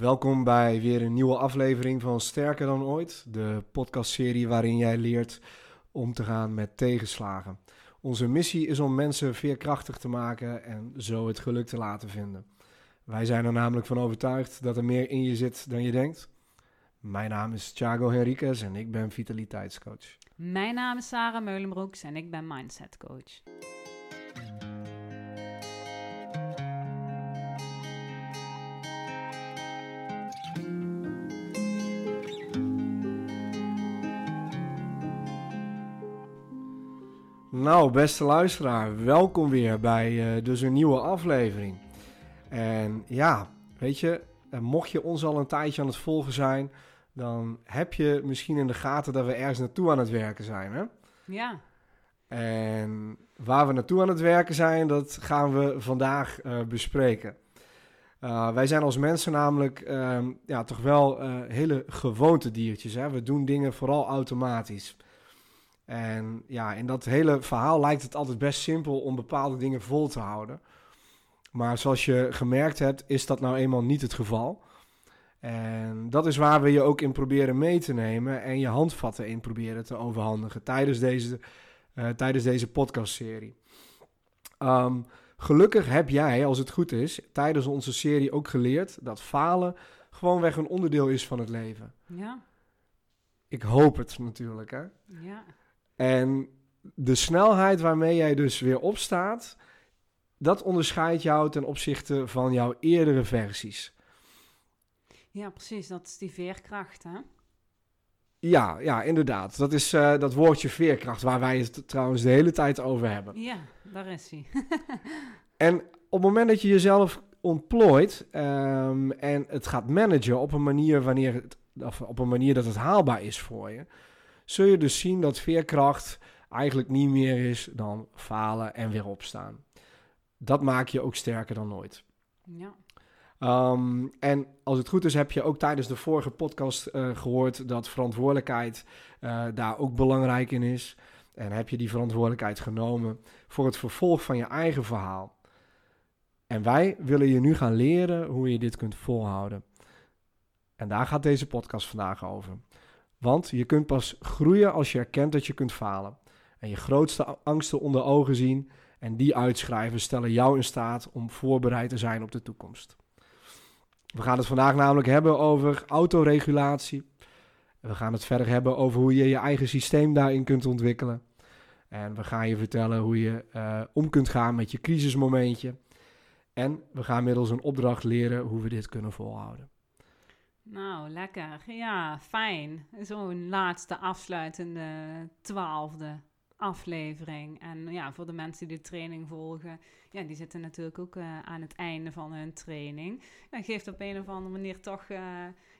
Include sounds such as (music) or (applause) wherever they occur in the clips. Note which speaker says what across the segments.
Speaker 1: Welkom bij weer een nieuwe aflevering van Sterker dan ooit, de podcastserie waarin jij leert om te gaan met tegenslagen. Onze missie is om mensen veerkrachtig te maken en zo het geluk te laten vinden. Wij zijn er namelijk van overtuigd dat er meer in je zit dan je denkt. Mijn naam is Thiago Henriquez en ik ben vitaliteitscoach.
Speaker 2: Mijn naam is Sarah Meulenbroeks en ik ben mindset
Speaker 1: Nou, beste luisteraar, welkom weer bij uh, dus een nieuwe aflevering. En ja, weet je, mocht je ons al een tijdje aan het volgen zijn, dan heb je misschien in de gaten dat we ergens naartoe aan het werken zijn, hè?
Speaker 2: Ja.
Speaker 1: En waar we naartoe aan het werken zijn, dat gaan we vandaag uh, bespreken. Uh, wij zijn als mensen namelijk uh, ja, toch wel hele gewoontediertjes. Hè? We doen dingen vooral automatisch. En ja, in dat hele verhaal lijkt het altijd best simpel om bepaalde dingen vol te houden. Maar zoals je gemerkt hebt, is dat nou eenmaal niet het geval. En dat is waar we je ook in proberen mee te nemen en je handvatten in proberen te overhandigen tijdens deze, uh, tijdens deze podcastserie. Um, gelukkig heb jij, als het goed is, tijdens onze serie ook geleerd dat falen gewoonweg een onderdeel is van het leven.
Speaker 2: Ja.
Speaker 1: Ik hoop het natuurlijk, hè?
Speaker 2: Ja.
Speaker 1: En de snelheid waarmee jij dus weer opstaat, dat onderscheidt jou ten opzichte van jouw eerdere versies.
Speaker 2: Ja, precies. Dat is die veerkracht, hè?
Speaker 1: Ja, ja, inderdaad. Dat is uh, dat woordje veerkracht waar wij het trouwens de hele tijd over hebben.
Speaker 2: Ja, daar is hij. (laughs)
Speaker 1: en op het moment dat je jezelf ontplooit um, en het gaat managen op een manier wanneer het, of op een manier dat het haalbaar is voor je, zul je dus zien dat veerkracht eigenlijk niet meer is dan falen en weer opstaan. Dat maakt je ook sterker dan ooit.
Speaker 2: Ja.
Speaker 1: Um, en als het goed is, heb je ook tijdens de vorige podcast uh, gehoord dat verantwoordelijkheid uh, daar ook belangrijk in is. En heb je die verantwoordelijkheid genomen voor het vervolg van je eigen verhaal. En wij willen je nu gaan leren hoe je dit kunt volhouden. En daar gaat deze podcast vandaag over. Want je kunt pas groeien als je erkent dat je kunt falen. En je grootste angsten onder ogen zien en die uitschrijven stellen jou in staat om voorbereid te zijn op de toekomst. We gaan het vandaag namelijk hebben over autoregulatie. We gaan het verder hebben over hoe je je eigen systeem daarin kunt ontwikkelen. En we gaan je vertellen hoe je uh, om kunt gaan met je crisismomentje. En we gaan middels een opdracht leren hoe we dit kunnen volhouden.
Speaker 2: Nou, lekker. Ja, fijn. Zo'n laatste afsluitende twaalfde aflevering. En ja, voor de mensen die de training volgen, ja, die zitten natuurlijk ook uh, aan het einde van hun training. Dat geeft op een of andere manier toch uh,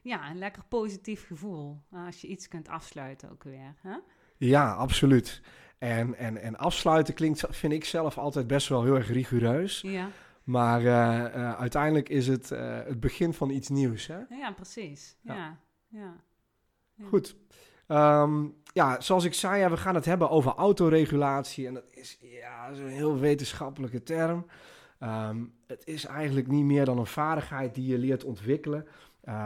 Speaker 2: ja, een lekker positief gevoel. Als je iets kunt afsluiten ook weer. Hè?
Speaker 1: Ja, absoluut. En, en, en afsluiten klinkt, vind ik zelf altijd best wel heel erg rigoureus.
Speaker 2: Ja.
Speaker 1: Maar uh, uh, uiteindelijk is het uh, het begin van iets nieuws. Hè?
Speaker 2: Ja, precies. Ja. ja.
Speaker 1: Goed. Um, ja, zoals ik zei, ja, we gaan het hebben over autoregulatie. En dat is ja, een heel wetenschappelijke term. Um, het is eigenlijk niet meer dan een vaardigheid die je leert ontwikkelen.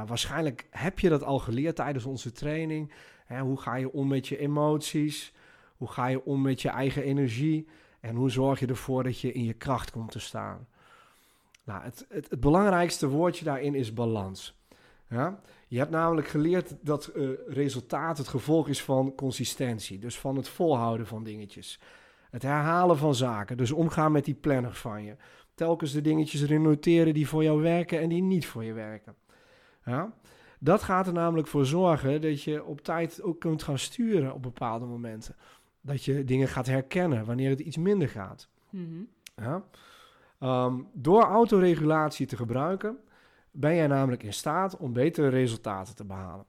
Speaker 1: waarschijnlijk heb je dat al geleerd tijdens onze training. Hè, hoe ga je om met je emoties? Hoe ga je om met je eigen energie? En hoe zorg je ervoor dat je in je kracht komt te staan? Nou, het, het, het, belangrijkste woordje daarin is balans. Ja? Je hebt namelijk geleerd dat uh, resultaat het gevolg is van consistentie. Dus van het volhouden van dingetjes. Het herhalen van zaken. Dus omgaan met die planner van je. Telkens de dingetjes erin noteren die voor jou werken en die niet voor je werken. Ja? Dat gaat er namelijk voor zorgen dat je op tijd ook kunt gaan sturen op bepaalde momenten. Dat je dingen gaat herkennen wanneer het iets minder gaat.
Speaker 2: Mm -hmm.
Speaker 1: Ja? Um, door autoregulatie te gebruiken, ben jij namelijk in staat om betere resultaten te behalen.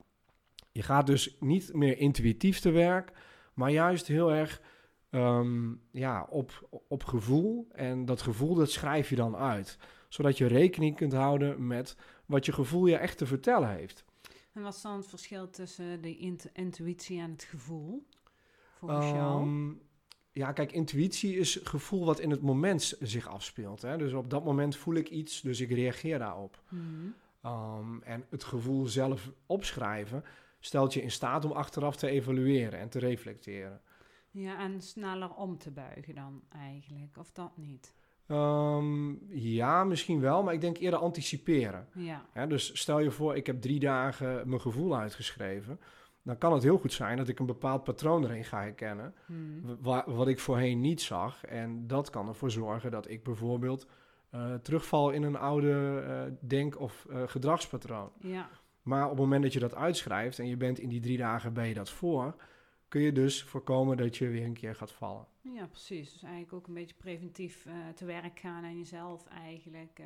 Speaker 1: Je gaat dus niet meer intuïtief te werk, maar juist heel erg um, ja, op, op gevoel. En dat gevoel dat schrijf je dan uit, zodat je rekening kunt houden met wat je gevoel je echt te vertellen heeft.
Speaker 2: En wat is dan het verschil tussen de int intuïtie en het gevoel? Volgens um, jou?
Speaker 1: Ja, kijk, intuïtie is gevoel wat in het moment zich afspeelt. Hè? Dus op dat moment voel ik iets, dus ik reageer daarop.
Speaker 2: Mm -hmm.
Speaker 1: Ehm, en het gevoel zelf opschrijven stelt je in staat om achteraf te evalueren en te reflecteren.
Speaker 2: Ja, en sneller om te buigen dan eigenlijk, of dat niet?
Speaker 1: Ehm, ja, misschien wel, maar ik denk eerder anticiperen.
Speaker 2: Ja,
Speaker 1: Hè, dus stel je voor, ik heb drie dagen mijn gevoel uitgeschreven. Dan kan het heel goed zijn dat ik een bepaald patroon erin ga herkennen.
Speaker 2: Hmm.
Speaker 1: wa- wat ik voorheen niet zag. En dat kan ervoor zorgen dat ik bijvoorbeeld eh, terugval in een oude eh, denk- of eh, gedragspatroon.
Speaker 2: ja,
Speaker 1: Maar op het moment dat je dat uitschrijft en je bent in die drie dagen ben je dat voor, kun je dus voorkomen dat je weer een keer gaat vallen.
Speaker 2: ja, precies. Dus eigenlijk ook een beetje preventief te werk gaan en jezelf eigenlijk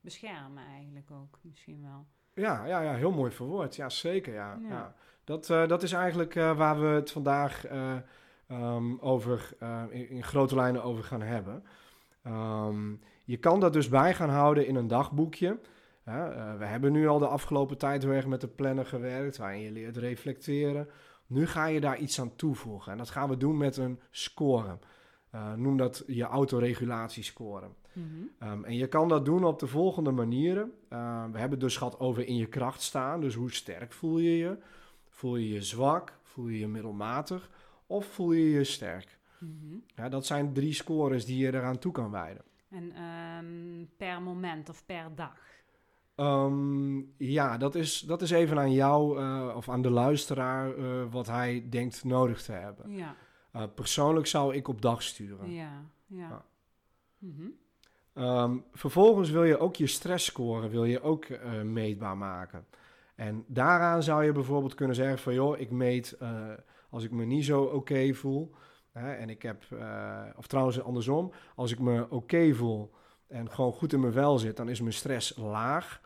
Speaker 2: beschermen eigenlijk ook misschien wel.
Speaker 1: Ja, ja, ja heel mooi verwoord. Ja, zeker. Ja,
Speaker 2: Ja.
Speaker 1: ja. Dat, eh, dat is eigenlijk eh, waar we het vandaag eh, ehm, over, in, in grote lijnen over gaan hebben. Ehm, je kan dat dus bij gaan houden in een dagboekje. We hebben nu al de afgelopen tijd heel erg met de planner gewerkt, waarin je leert reflecteren. Nu ga je daar iets aan toevoegen. En dat gaan we doen met een score. Noem dat je autoregulatiescore.
Speaker 2: Mhm.
Speaker 1: Um, en je kan dat doen op de volgende manieren. Uh, we hebben het dus gehad over in je kracht staan. Dus hoe sterk voel je je? Voel je je zwak? Voel je je middelmatig? Of voel je je sterk?
Speaker 2: Mhm.
Speaker 1: Ja, dat zijn drie scores die je eraan toe kan wijden.
Speaker 2: En ehm, per moment of per dag?
Speaker 1: Um, ja, dat is, dat is even aan jou uh, of aan de luisteraar uh, wat hij denkt nodig te hebben.
Speaker 2: Ja,
Speaker 1: Uh, persoonlijk zou ik op dag sturen.
Speaker 2: ja, ja. Mhm.
Speaker 1: Um, vervolgens wil je ook je stressscore wil je ook uh, meetbaar maken. En daaraan zou je bijvoorbeeld kunnen zeggen van joh, ik meet uh, als ik me niet zo oké voel. Hè, en ik heb, uh, of trouwens andersom, als ik me oké voel en gewoon goed in mijn vel zit, dan is mijn stress laag.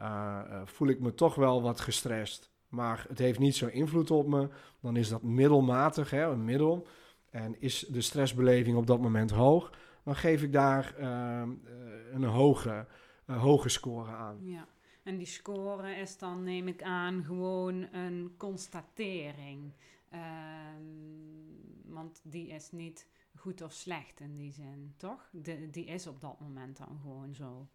Speaker 1: Uh, voel ik me toch wel wat gestrest, maar het heeft niet zo invloed op me, dan is dat middelmatig, hè, een middel. En is de stressbeleving op dat moment hoog, dan geef ik daar uh, een hoge, hoge score aan.
Speaker 2: Ja, en die score is dan, neem ik aan, gewoon een constatering. Uh, want die is niet goed of slecht in die zin, toch? De, die is op dat moment dan gewoon zo.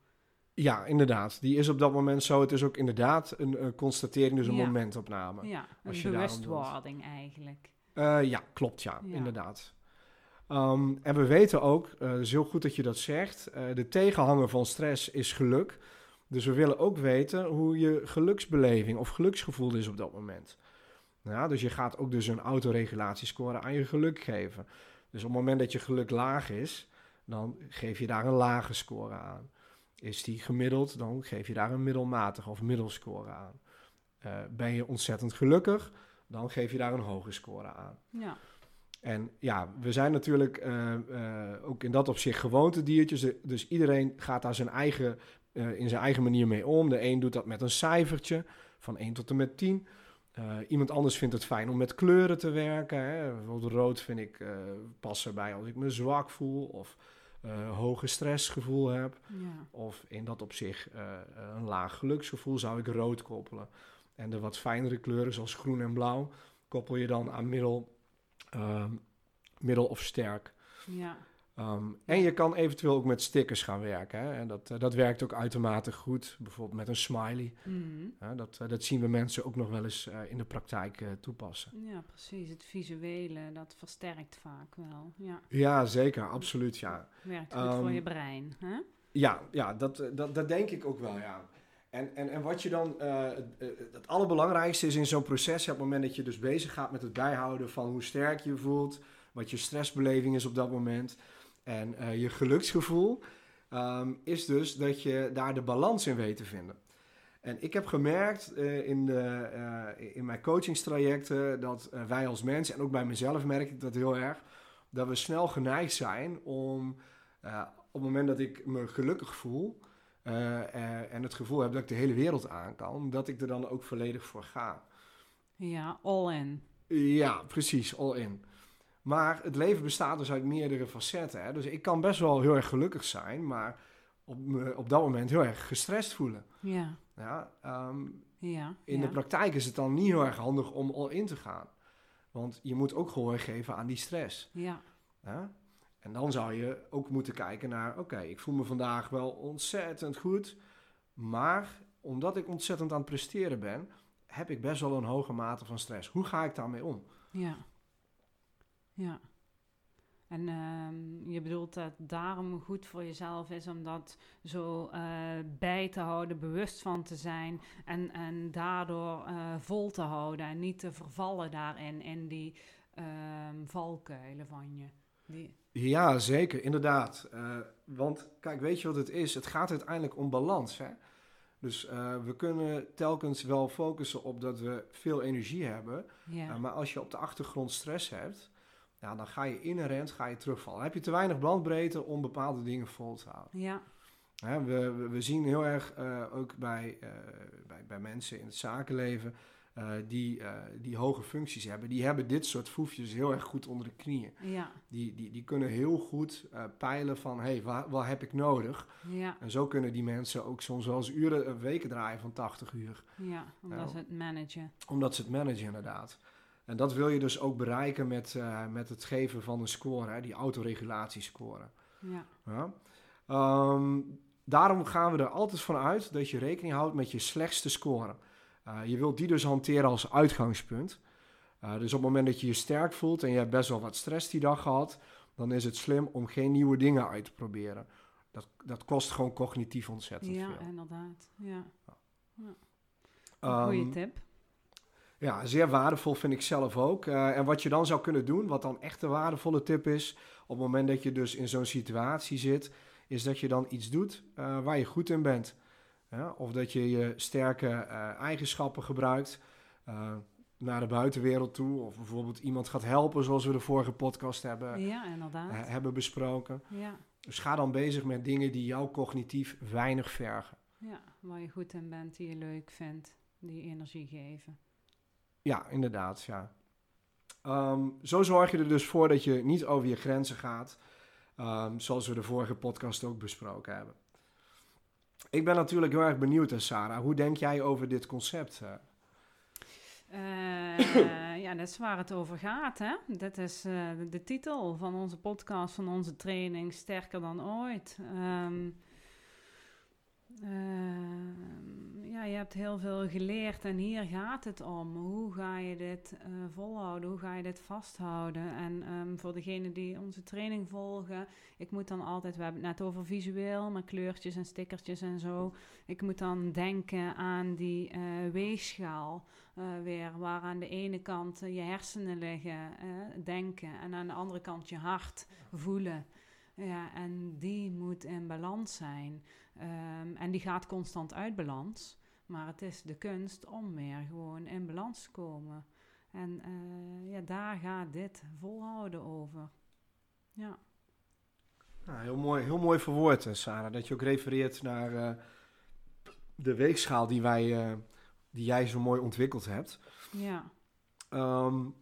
Speaker 1: Ja, inderdaad. Die is op dat moment zo. Het is ook inderdaad een, een constatering, dus een
Speaker 2: ja.
Speaker 1: momentopname.
Speaker 2: Ja, een bewustwording eigenlijk.
Speaker 1: Uh, ja, klopt, ja, ja. inderdaad. Um, en we weten ook, uh, het is heel goed dat je dat zegt, uh, de tegenhanger van stress is geluk. Dus we willen ook weten hoe je geluksbeleving of geluksgevoel is op dat moment. Ja, dus je gaat ook dus een autoregulatiescore aan je geluk geven. Dus op het moment dat je geluk laag is, dan geef je daar een lage score aan. Is die gemiddeld, dan geef je daar een middelmatige of middelscore aan. Uh, ben je ontzettend gelukkig, dan geef je daar een hoge score aan.
Speaker 2: Ja.
Speaker 1: En ja, we zijn natuurlijk uh, uh, ook in dat opzicht gewoontediertjes. Dus iedereen gaat daar zijn eigen, uh, in zijn eigen manier mee om. De een doet dat met een cijfertje van 1 tot en met 10. iemand anders vindt het fijn om met kleuren te werken. Hè. Bijvoorbeeld rood vind ik pas erbij als ik me zwak voel of hoge stressgevoel heb.
Speaker 2: Ja.
Speaker 1: Of in dat opzicht een laag geluksgevoel zou ik rood koppelen. En de wat fijnere kleuren zoals groen en blauw koppel je dan aan middel Um, middel of sterk.
Speaker 2: Ja.
Speaker 1: Um, en je kan eventueel ook met stickers gaan werken. Hè? En dat, uh, dat werkt ook uitermate goed. Bijvoorbeeld met een smiley.
Speaker 2: Mm.
Speaker 1: Uh, dat, uh, dat zien we mensen ook nog wel eens in de praktijk toepassen.
Speaker 2: Ja, precies. Het visuele, dat versterkt vaak wel. Ja,
Speaker 1: ja zeker. Absoluut, ja.
Speaker 2: Werkt goed um, voor je brein. Hè?
Speaker 1: Ja, ja dat, dat, dat denk ik ook wel, ja. En, en, en wat je dan, het, het allerbelangrijkste is in zo'n proces, op het moment dat je dus bezig gaat met het bijhouden van hoe sterk je voelt, wat je stressbeleving is op dat moment en uh, je geluksgevoel, um, is dus dat je daar de balans in weet te vinden. En ik heb gemerkt uh, in, de, in mijn coachingstrajecten dat wij als mensen, en ook bij mezelf merk ik dat heel erg, dat we snel geneigd zijn om op het moment dat ik me gelukkig voel, en het gevoel heb dat ik de hele wereld aan kan, dat ik er dan ook volledig voor ga.
Speaker 2: Ja, all in.
Speaker 1: Ja, precies, all in. Maar het leven bestaat dus uit meerdere facetten. Hè? Dus ik kan best wel heel erg gelukkig zijn, maar op, me, op dat moment heel erg gestrest voelen.
Speaker 2: Ja.
Speaker 1: Ja, um,
Speaker 2: ja
Speaker 1: in
Speaker 2: ja.
Speaker 1: de praktijk is het dan niet heel erg handig om all in te gaan. Want je moet ook gehoor geven aan die stress.
Speaker 2: Ja.
Speaker 1: ja? En dan zou je ook moeten kijken naar, oké, okay, ik voel me vandaag wel ontzettend goed, maar omdat ik ontzettend aan het presteren ben, heb ik best wel een hoge mate van stress. Hoe ga ik daarmee om?
Speaker 2: Ja. Ja. En ehm, je bedoelt dat daarom goed voor jezelf is om dat zo eh, bij te houden, bewust van te zijn en, en daardoor eh, vol te houden en niet te vervallen daarin, in die ehm, valkuilen van je. Die...
Speaker 1: Ja, zeker, inderdaad. Eh, want kijk, weet je wat het is? Het gaat uiteindelijk om balans. Hè? Dus we kunnen telkens wel focussen op dat we veel energie hebben.
Speaker 2: Ja.
Speaker 1: maar als je op de achtergrond stress hebt, ja, dan ga je inherent ga je terugvallen. heb je te weinig bandbreedte om bepaalde dingen vol te houden.
Speaker 2: Ja.
Speaker 1: Hè, we, we, we, zien heel erg uh, ook bij, uh, bij, bij mensen in het zakenleven uh, die, die hoge functies hebben. Die hebben dit soort foefjes heel erg goed onder de knieën.
Speaker 2: Ja.
Speaker 1: Die, die, die kunnen heel goed peilen van, hé, hey, wat, wat heb ik nodig?
Speaker 2: Ja.
Speaker 1: En zo kunnen die mensen ook soms wel eens uren, weken draaien van 80 uur.
Speaker 2: Ja, omdat ze het managen.
Speaker 1: Omdat ze het managen, inderdaad. En dat wil je dus ook bereiken met, uh, met het geven van een score, hè, die autoregulatiescore.
Speaker 2: Ja.
Speaker 1: ja. Um, daarom gaan we er altijd van uit dat je rekening houdt met je slechtste score. Uh, je wilt die dus hanteren als uitgangspunt. Uh, dus op het moment dat je je sterk voelt en je hebt best wel wat stress die dag gehad, dan is het slim om geen nieuwe dingen uit te proberen. Dat, dat kost gewoon cognitief ontzettend
Speaker 2: ja,
Speaker 1: veel.
Speaker 2: Inderdaad. Ja,
Speaker 1: inderdaad.
Speaker 2: Ja. Goeie um, tip.
Speaker 1: Ja, zeer waardevol vind ik zelf ook. Uh, en wat je dan zou kunnen doen, wat dan echt een waardevolle tip is, op het moment dat je dus in zo'n situatie zit, is dat je dan iets doet uh, waar je goed in bent. Ja, of dat je je sterke uh, eigenschappen gebruikt naar de buitenwereld toe. Of bijvoorbeeld iemand gaat helpen, zoals we de vorige podcast hebben,
Speaker 2: ja,
Speaker 1: hebben besproken.
Speaker 2: Ja.
Speaker 1: Dus ga dan bezig met dingen die jou cognitief weinig vergen.
Speaker 2: Ja, waar je goed in bent, die je leuk vindt, die energie geven.
Speaker 1: Ja, inderdaad, ja. Um, zo zorg je er dus voor dat je niet over je grenzen gaat, um, zoals we de vorige podcast ook besproken hebben. Ik ben natuurlijk heel erg benieuwd, Sarah. Hoe denk jij over dit concept?
Speaker 2: Uh, (coughs) ja, dat is waar het over gaat. Hè? Dit is de titel van onze podcast, van onze training, Sterker dan ooit. Um, uh, ja, je hebt heel veel geleerd en hier gaat het om. Hoe ga je dit uh, volhouden? Hoe ga je dit vasthouden? En um, voor degenen die onze training volgen, ik moet dan altijd, we hebben het net over visueel, met kleurtjes en stickertjes en zo. Ik moet dan denken aan die uh, weegschaal weer, waar aan de ene kant je hersenen liggen, denken, en aan de andere kant je hart voelen. Ja, en die moet in balans zijn. Um, en die gaat constant uit balans. Maar het is de kunst om weer gewoon in balans te komen. En uh, ja, daar gaat dit volhouden over. Ja.
Speaker 1: Nou, heel, mooi, heel mooi verwoord, Sarah. Dat je ook refereert naar uh, de weegschaal die, wij, uh, die jij zo mooi ontwikkeld hebt.
Speaker 2: Ja.
Speaker 1: Um,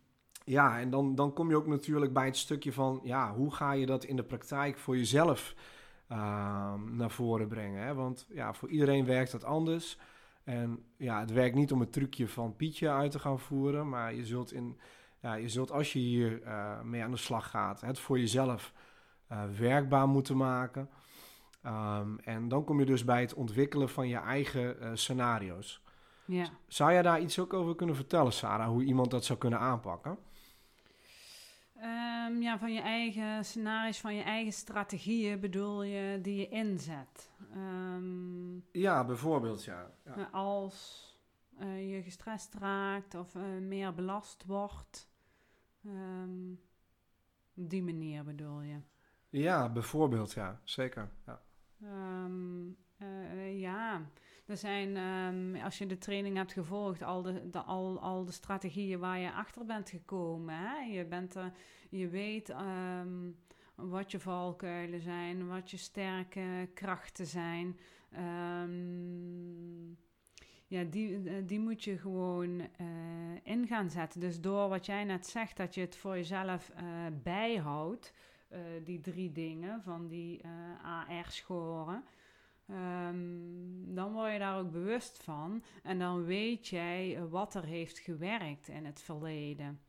Speaker 1: ja, en dan, dan kom je ook natuurlijk bij het stukje van... ja, hoe ga je dat in de praktijk voor jezelf uh, naar voren brengen. Hè? Want ja, voor iedereen werkt dat anders. En ja, het werkt niet om het trucje van Pietje uit te gaan voeren, maar je zult, in, ja, je zult als je hier uh, mee aan de slag gaat, het voor jezelf uh, werkbaar moeten maken. Um, en dan kom je dus bij het ontwikkelen van je eigen uh, scenario's.
Speaker 2: Ja.
Speaker 1: Zou jij daar iets ook over kunnen vertellen, Sarah, hoe iemand dat zou kunnen aanpakken?
Speaker 2: Um, ja, van je eigen scenario's, van je eigen strategieën bedoel je die je inzet. Um,
Speaker 1: ja, bijvoorbeeld, ja. ja.
Speaker 2: Als uh, je gestrest raakt of uh, meer belast wordt. Um, op die manier bedoel je.
Speaker 1: Ja, bijvoorbeeld, ja. Zeker, ja.
Speaker 2: Uh, ja, er zijn, um, als je de training hebt gevolgd, al de, de, al, al de strategieën waar je achter bent gekomen. Hè? Je, bent je weet um, wat je valkuilen zijn, wat je sterke krachten zijn. Um, ja, die, die moet je gewoon uh, in gaan zetten. Dus door wat jij net zegt, dat je het voor jezelf uh, bijhoudt, die drie dingen van die AR-scoren. Um, dan word je daar ook bewust van en dan weet jij wat er heeft gewerkt in het verleden.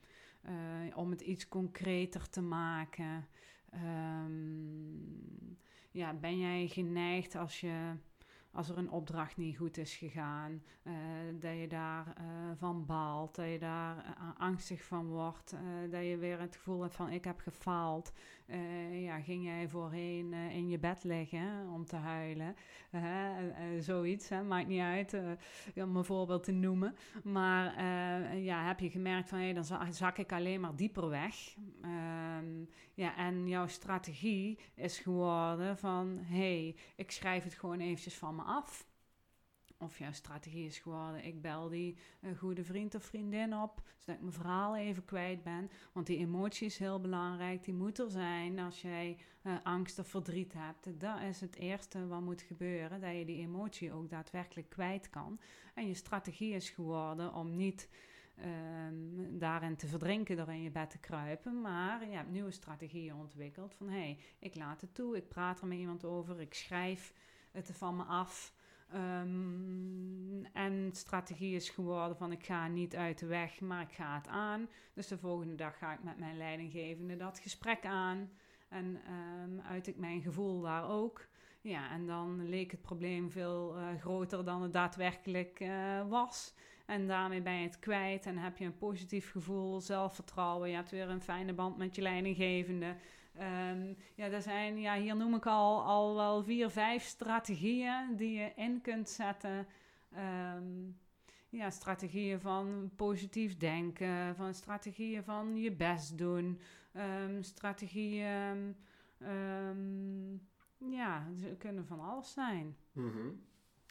Speaker 2: Uh, om het iets concreter te maken. Um, ja, ben jij geneigd als je als er een opdracht niet goed is gegaan, uh, dat je daar uh, van baalt, dat je daar angstig van wordt, dat je weer het gevoel hebt van ik heb gefaald. Ja, ging jij voorheen in je bed liggen om te huilen? zoiets, hè? maakt niet uit om een voorbeeld te noemen. Maar ja, heb je gemerkt van hey, dan zak ik alleen maar dieper weg. Um, ja, en jouw strategie is geworden van hey, ik schrijf het gewoon eventjes van me af. Of jouw strategie is geworden, ik bel die een goede vriend of vriendin op, zodat ik mijn verhaal even kwijt ben. Want die emotie is heel belangrijk, die moet er zijn als jij uh, angst of verdriet hebt. Dat is het eerste wat moet gebeuren, dat je die emotie ook daadwerkelijk kwijt kan. En je strategie is geworden om niet um, daarin te verdrinken door in je bed te kruipen. Maar je hebt nieuwe strategieën ontwikkeld van hé, hey, ik laat het toe, ik praat er met iemand over, ik schrijf het van me af. Um, en strategie is geworden van ik ga niet uit de weg, maar ik ga het aan. Dus de volgende dag ga ik met mijn leidinggevende dat gesprek aan. En um, uit ik mijn gevoel daar ook. Ja, en dan leek het probleem veel uh, groter dan het daadwerkelijk uh, was. En daarmee ben je het kwijt en heb je een positief gevoel, zelfvertrouwen. Je hebt weer een fijne band met je leidinggevende. Um, ja, er zijn, ja, hier noem ik al, al wel vier, vijf strategieën die je in kunt zetten. Um, ja, strategieën van positief denken, van strategieën van je best doen, um, strategieën, ja, ze kunnen van alles zijn.
Speaker 1: -hmm.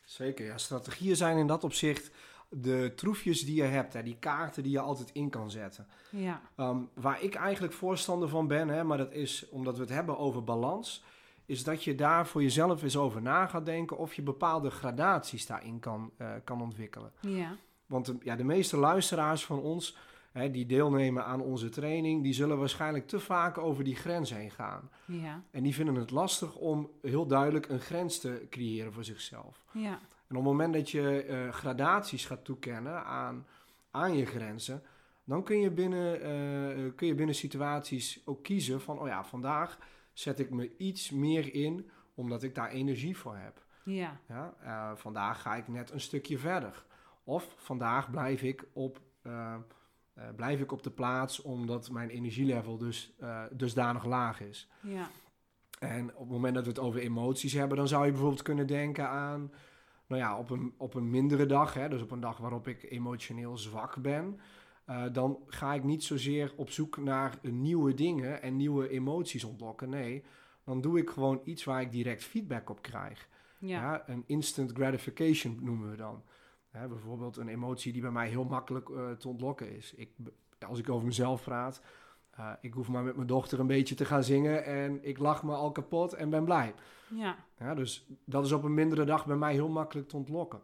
Speaker 1: Zeker, ja. Strategieën zijn in dat opzicht de troefjes die je hebt, hè, die kaarten die je altijd in kan zetten.
Speaker 2: Ja.
Speaker 1: Um, waar ik eigenlijk voorstander van ben, hè, maar dat is omdat we het hebben over balans, is dat je daar voor jezelf eens over na gaat denken of je bepaalde gradaties daarin kan, uh, kan ontwikkelen.
Speaker 2: Ja.
Speaker 1: Want de, ja, de meeste luisteraars van ons hè, die deelnemen aan onze training, die zullen waarschijnlijk te vaak over die grens heen gaan.
Speaker 2: Ja.
Speaker 1: En die vinden het lastig om heel duidelijk een grens te creëren voor zichzelf.
Speaker 2: Ja.
Speaker 1: En op het moment dat je uh, gradaties gaat toekennen aan, aan je grenzen, dan kun je, binnen, uh, kun je binnen situaties ook kiezen van, oh ja, vandaag zet ik me iets meer in omdat ik daar energie voor heb.
Speaker 2: Ja.
Speaker 1: ja uh, vandaag ga ik net een stukje verder. Of vandaag blijf ik op, blijf ik op de plaats omdat mijn energielevel dus dusdanig laag is.
Speaker 2: Ja.
Speaker 1: En op het moment dat we het over emoties hebben, dan zou je bijvoorbeeld kunnen denken aan nou ja, op een, op een mindere dag, hè, dus op een dag waarop ik emotioneel zwak ben, uh, dan ga ik niet zozeer op zoek naar nieuwe dingen en nieuwe emoties ontlokken. Nee, dan doe ik gewoon iets waar ik direct feedback op krijg.
Speaker 2: Ja.
Speaker 1: ja een instant gratification noemen we dan. Hè, bijvoorbeeld een emotie die bij mij heel makkelijk uh, te ontlokken is. Ik, als ik over mezelf praat, uh, ik hoef maar met mijn dochter een beetje te gaan zingen en ik lach me al kapot en ben blij.
Speaker 2: Ja.
Speaker 1: ja dus dat is op een mindere dag bij mij heel makkelijk te ontlokken.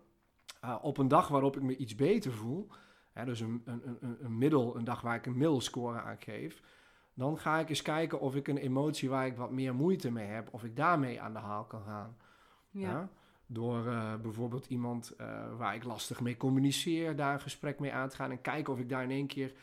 Speaker 1: Uh, op een dag waarop ik me iets beter voel, hè, dus een, een, een, een middel, een dag waar ik een middelscore aan geef, dan ga ik eens kijken of ik een emotie waar ik wat meer moeite mee heb, of ik daarmee aan de haal kan gaan.
Speaker 2: Ja. ja?
Speaker 1: Door uh, bijvoorbeeld iemand waar ik lastig mee communiceer, daar een gesprek mee aan te gaan en kijken of ik daar in één keer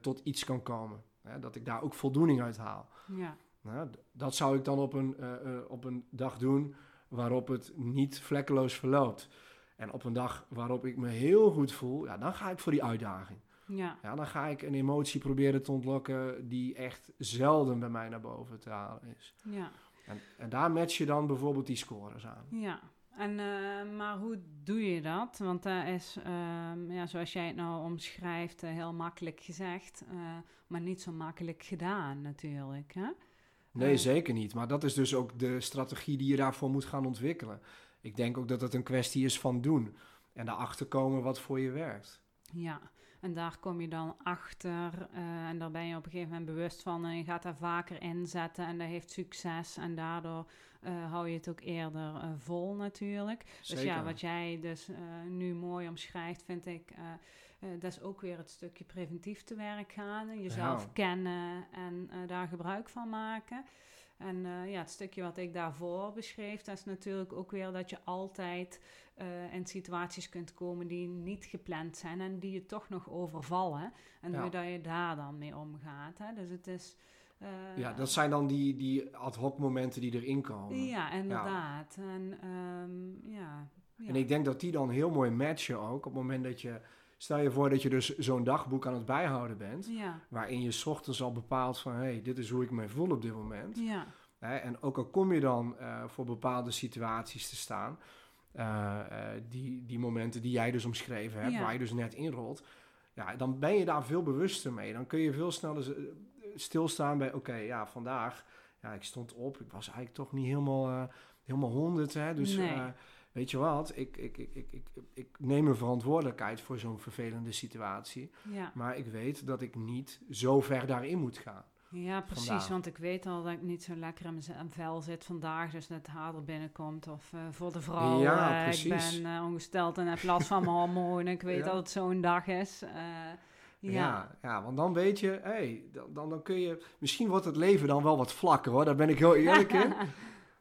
Speaker 1: tot iets kan komen. Hè, dat ik daar ook voldoening uit haal.
Speaker 2: Ja.
Speaker 1: Nou, dat zou ik dan op een, uh, uh, op een dag doen waarop het niet vlekkeloos verloopt. En op een dag waarop ik me heel goed voel, ja, dan ga ik voor die uitdaging.
Speaker 2: Ja.
Speaker 1: Ja, dan ga ik een emotie proberen te ontlokken die echt zelden bij mij naar boven te halen is.
Speaker 2: Ja.
Speaker 1: En, en daar match je dan bijvoorbeeld die scores aan.
Speaker 2: Ja, en, uh, maar hoe doe je dat? Want dat is, uh, ja, zoals jij het nou omschrijft, uh, heel makkelijk gezegd, maar niet zo makkelijk gedaan natuurlijk. Hè?
Speaker 1: Nee, zeker niet. Maar dat is dus ook de strategie die je daarvoor moet gaan ontwikkelen. Ik denk ook dat het een kwestie is van doen en daarachter komen wat voor je werkt.
Speaker 2: Ja, en daar kom je dan achter en daar ben je op een gegeven moment bewust van en je gaat daar vaker inzetten en dat heeft succes en daardoor uh, hou je het ook eerder uh, vol natuurlijk.
Speaker 1: Zeker.
Speaker 2: Dus ja, wat jij dus nu mooi omschrijft, vind ik, dat is ook weer het stukje preventief te werk gaan. Jezelf
Speaker 1: Ja.
Speaker 2: kennen en daar gebruik van maken. En ja, het stukje wat ik daarvoor beschreef, dat is natuurlijk ook weer dat je altijd in situaties kunt komen die niet gepland zijn en die je toch nog overvallen. En
Speaker 1: Ja.
Speaker 2: hoe dat je daar dan mee omgaat. Hè? Dus het is Eh,
Speaker 1: Ja, dat zijn dan die, die ad hoc momenten die erin komen.
Speaker 2: Ja, inderdaad. En ehm, ja, ja.
Speaker 1: En ik denk dat die dan heel mooi matchen ook op het moment dat je... Stel je voor dat je dus zo'n dagboek aan het bijhouden bent...
Speaker 2: ja,
Speaker 1: waarin je 's ochtends al bepaalt van... hé, hey, dit is hoe ik me voel op dit moment.
Speaker 2: ja,
Speaker 1: Hè, en ook al kom je dan eh, voor bepaalde situaties te staan... eh, eh, die, die momenten die jij dus omschreven hebt,
Speaker 2: Ja.
Speaker 1: waar je dus net inrolt... Ja, dan ben je daar veel bewuster mee. Dan kun je veel sneller eh, stilstaan bij... oké, ja, vandaag... Ja, ik stond op. Ik was eigenlijk toch niet helemaal, helemaal honderd. Hè? Dus
Speaker 2: Nee.
Speaker 1: weet je wat? Ik, ik, ik, ik, ik, ik neem een verantwoordelijkheid voor zo'n vervelende situatie.
Speaker 2: ja.
Speaker 1: Maar ik weet dat ik niet zo ver daarin moet gaan.
Speaker 2: Ja, precies. Want ik weet al dat ik niet zo lekker in mijn vel zit vandaag. Dus dat het haar er binnenkomt. Of eh, voor de vrouw.
Speaker 1: Ja,
Speaker 2: eh,
Speaker 1: precies.
Speaker 2: Ik ben eh, ongesteld en heb last van mijn (laughs) hormonen. Ik weet
Speaker 1: Ja.
Speaker 2: dat het zo'n dag is.
Speaker 1: Ja.
Speaker 2: ja.
Speaker 1: Ja, want dan weet je, hey, dan, dan, dan kun je... Misschien wordt het leven dan wel wat vlakker hoor, daar ben ik heel eerlijk in. (laughs)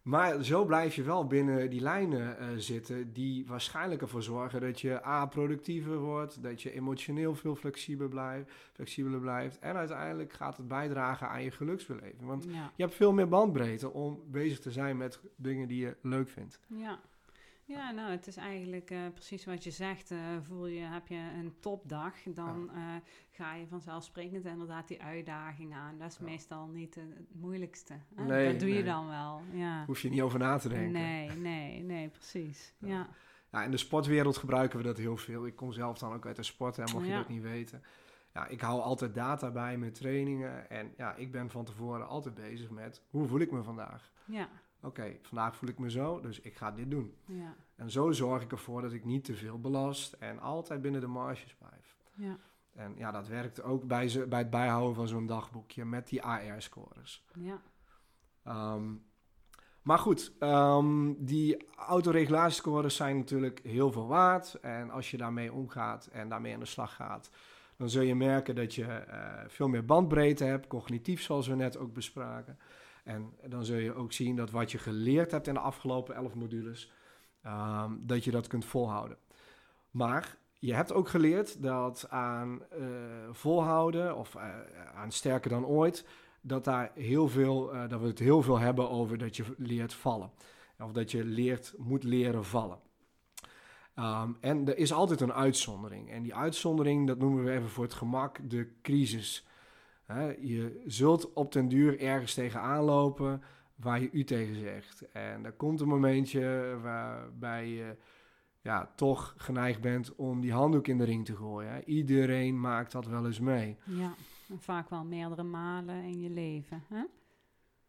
Speaker 1: Maar zo blijf je wel binnen die lijnen eh, zitten die waarschijnlijk ervoor zorgen dat je A, productiever wordt, dat je emotioneel veel flexibeler blijft, flexibeler blijft. En uiteindelijk gaat het bijdragen aan je geluksbeleving. Want
Speaker 2: ja.
Speaker 1: je hebt veel meer bandbreedte om bezig te zijn met dingen die je leuk vindt.
Speaker 2: Ja. Ja, nou, het is eigenlijk eh, precies wat je zegt. eh, voel je, heb je een topdag, dan eh, ga je vanzelfsprekend inderdaad die uitdaging aan. Dat is
Speaker 1: Ja.
Speaker 2: meestal niet het moeilijkste.
Speaker 1: Nee,
Speaker 2: dat doe je dan wel, ja.
Speaker 1: Hoef je niet over na te denken.
Speaker 2: Nee, nee, nee, precies.
Speaker 1: Ja.
Speaker 2: Ja,
Speaker 1: in de sportwereld gebruiken we dat heel veel. Ik kom zelf dan ook uit de sport, hè, mocht je dat niet weten. Ja, ik hou altijd data bij met trainingen. En ja, ik ben van tevoren altijd bezig met hoe voel ik me vandaag.
Speaker 2: ja,
Speaker 1: Oké, vandaag voel ik me zo, dus ik ga dit doen.
Speaker 2: ja,
Speaker 1: En zo zorg ik ervoor dat ik niet te veel belast en altijd binnen de marges blijf.
Speaker 2: ja,
Speaker 1: En ja, dat werkt ook bij, ze, bij het bijhouden van zo'n dagboekje met die AR-scores.
Speaker 2: ja.
Speaker 1: Ehm, maar goed, ehm, die autoregulatiescores zijn natuurlijk heel veel waard. En als je daarmee omgaat en daarmee aan de slag gaat, dan zul je merken dat je eh, veel meer bandbreedte hebt, cognitief zoals we net ook bespraken. En dan zul je ook zien dat wat je geleerd hebt in de afgelopen 11 modules, ehm, dat je dat kunt volhouden. Maar je hebt ook geleerd dat aan eh, volhouden of eh, aan sterker dan ooit, dat, daar heel veel, eh, dat we het heel veel hebben over dat je leert vallen. Of dat je leert, moet leren vallen. Ehm, en er is altijd een uitzondering. En die uitzondering, dat noemen we even voor het gemak de crisis. Hè, je zult op den duur ergens tegenaan lopen waar je u tegen zegt. En er komt een momentje waarbij je ja, toch geneigd bent om die handdoek in de ring te gooien. Hè. Iedereen maakt dat wel eens mee.
Speaker 2: ja. En vaak wel meerdere malen in je leven. Hè?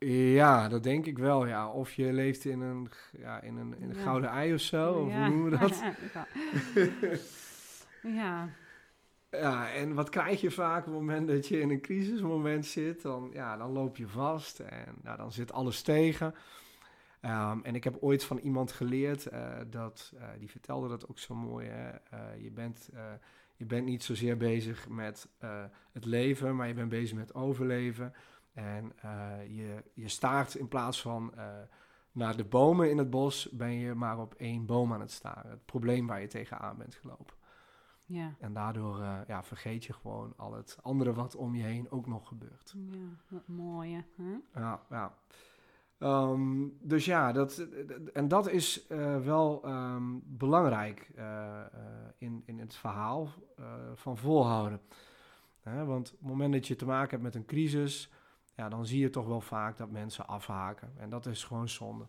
Speaker 1: Ja, dat denk ik wel, ja. Of je leeft in een, ja, in een, in een
Speaker 2: Ja.
Speaker 1: gouden ei of zo, of
Speaker 2: Ja.
Speaker 1: hoe noemen we dat? (laughs)
Speaker 2: ja, (laughs)
Speaker 1: ja, en wat krijg je vaak op het moment dat je in een crisismoment zit? Dan, ja, dan loop je vast en nou, dan zit alles tegen. Ehm, en ik heb ooit van iemand geleerd, eh, dat, eh, die vertelde dat ook zo mooi? Eh, je, bent, je bent niet zozeer bezig met het leven, maar je bent bezig met overleven. En je, je staart in plaats van naar de bomen in het bos, ben je maar op één boom aan het staren. Het probleem waar je tegenaan bent gelopen.
Speaker 2: Ja,
Speaker 1: En daardoor eh, ja, vergeet je gewoon al het andere wat om je heen ook nog gebeurt.
Speaker 2: ja, wat mooi, hè?
Speaker 1: Ja, ja. Ehm, dus ja, dat, en dat is eh, wel ehm, belangrijk eh, in, in het verhaal van volhouden. Hè, want op het moment dat je te maken hebt met een crisis, ja, dan zie je toch wel vaak dat mensen afhaken. En dat is gewoon zonde.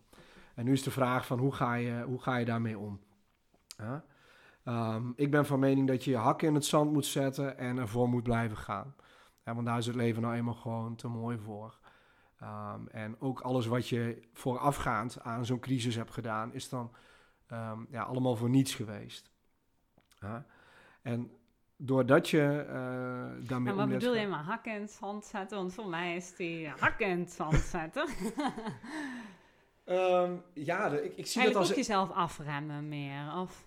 Speaker 1: En nu is de vraag van hoe ga je, hoe ga je daarmee om? Ehm, ik ben van mening dat je je hakken in het zand moet zetten en ervoor moet blijven gaan. Hè, want daar is het leven nou eenmaal gewoon te mooi voor. Ehm, en ook alles wat je voorafgaand aan zo'n crisis hebt gedaan, is dan ehm, ja, allemaal voor niets geweest. Ja? En doordat je eh daarmee
Speaker 2: En wat bedoel je maar hakken in het zand zetten? Want voor mij is die hakken in het zand (laughs) zetten.
Speaker 1: Ehm, ja, de- ik, ik zie
Speaker 2: Eigenlijk
Speaker 1: dat als...
Speaker 2: ook jezelf afremmen meer. Of,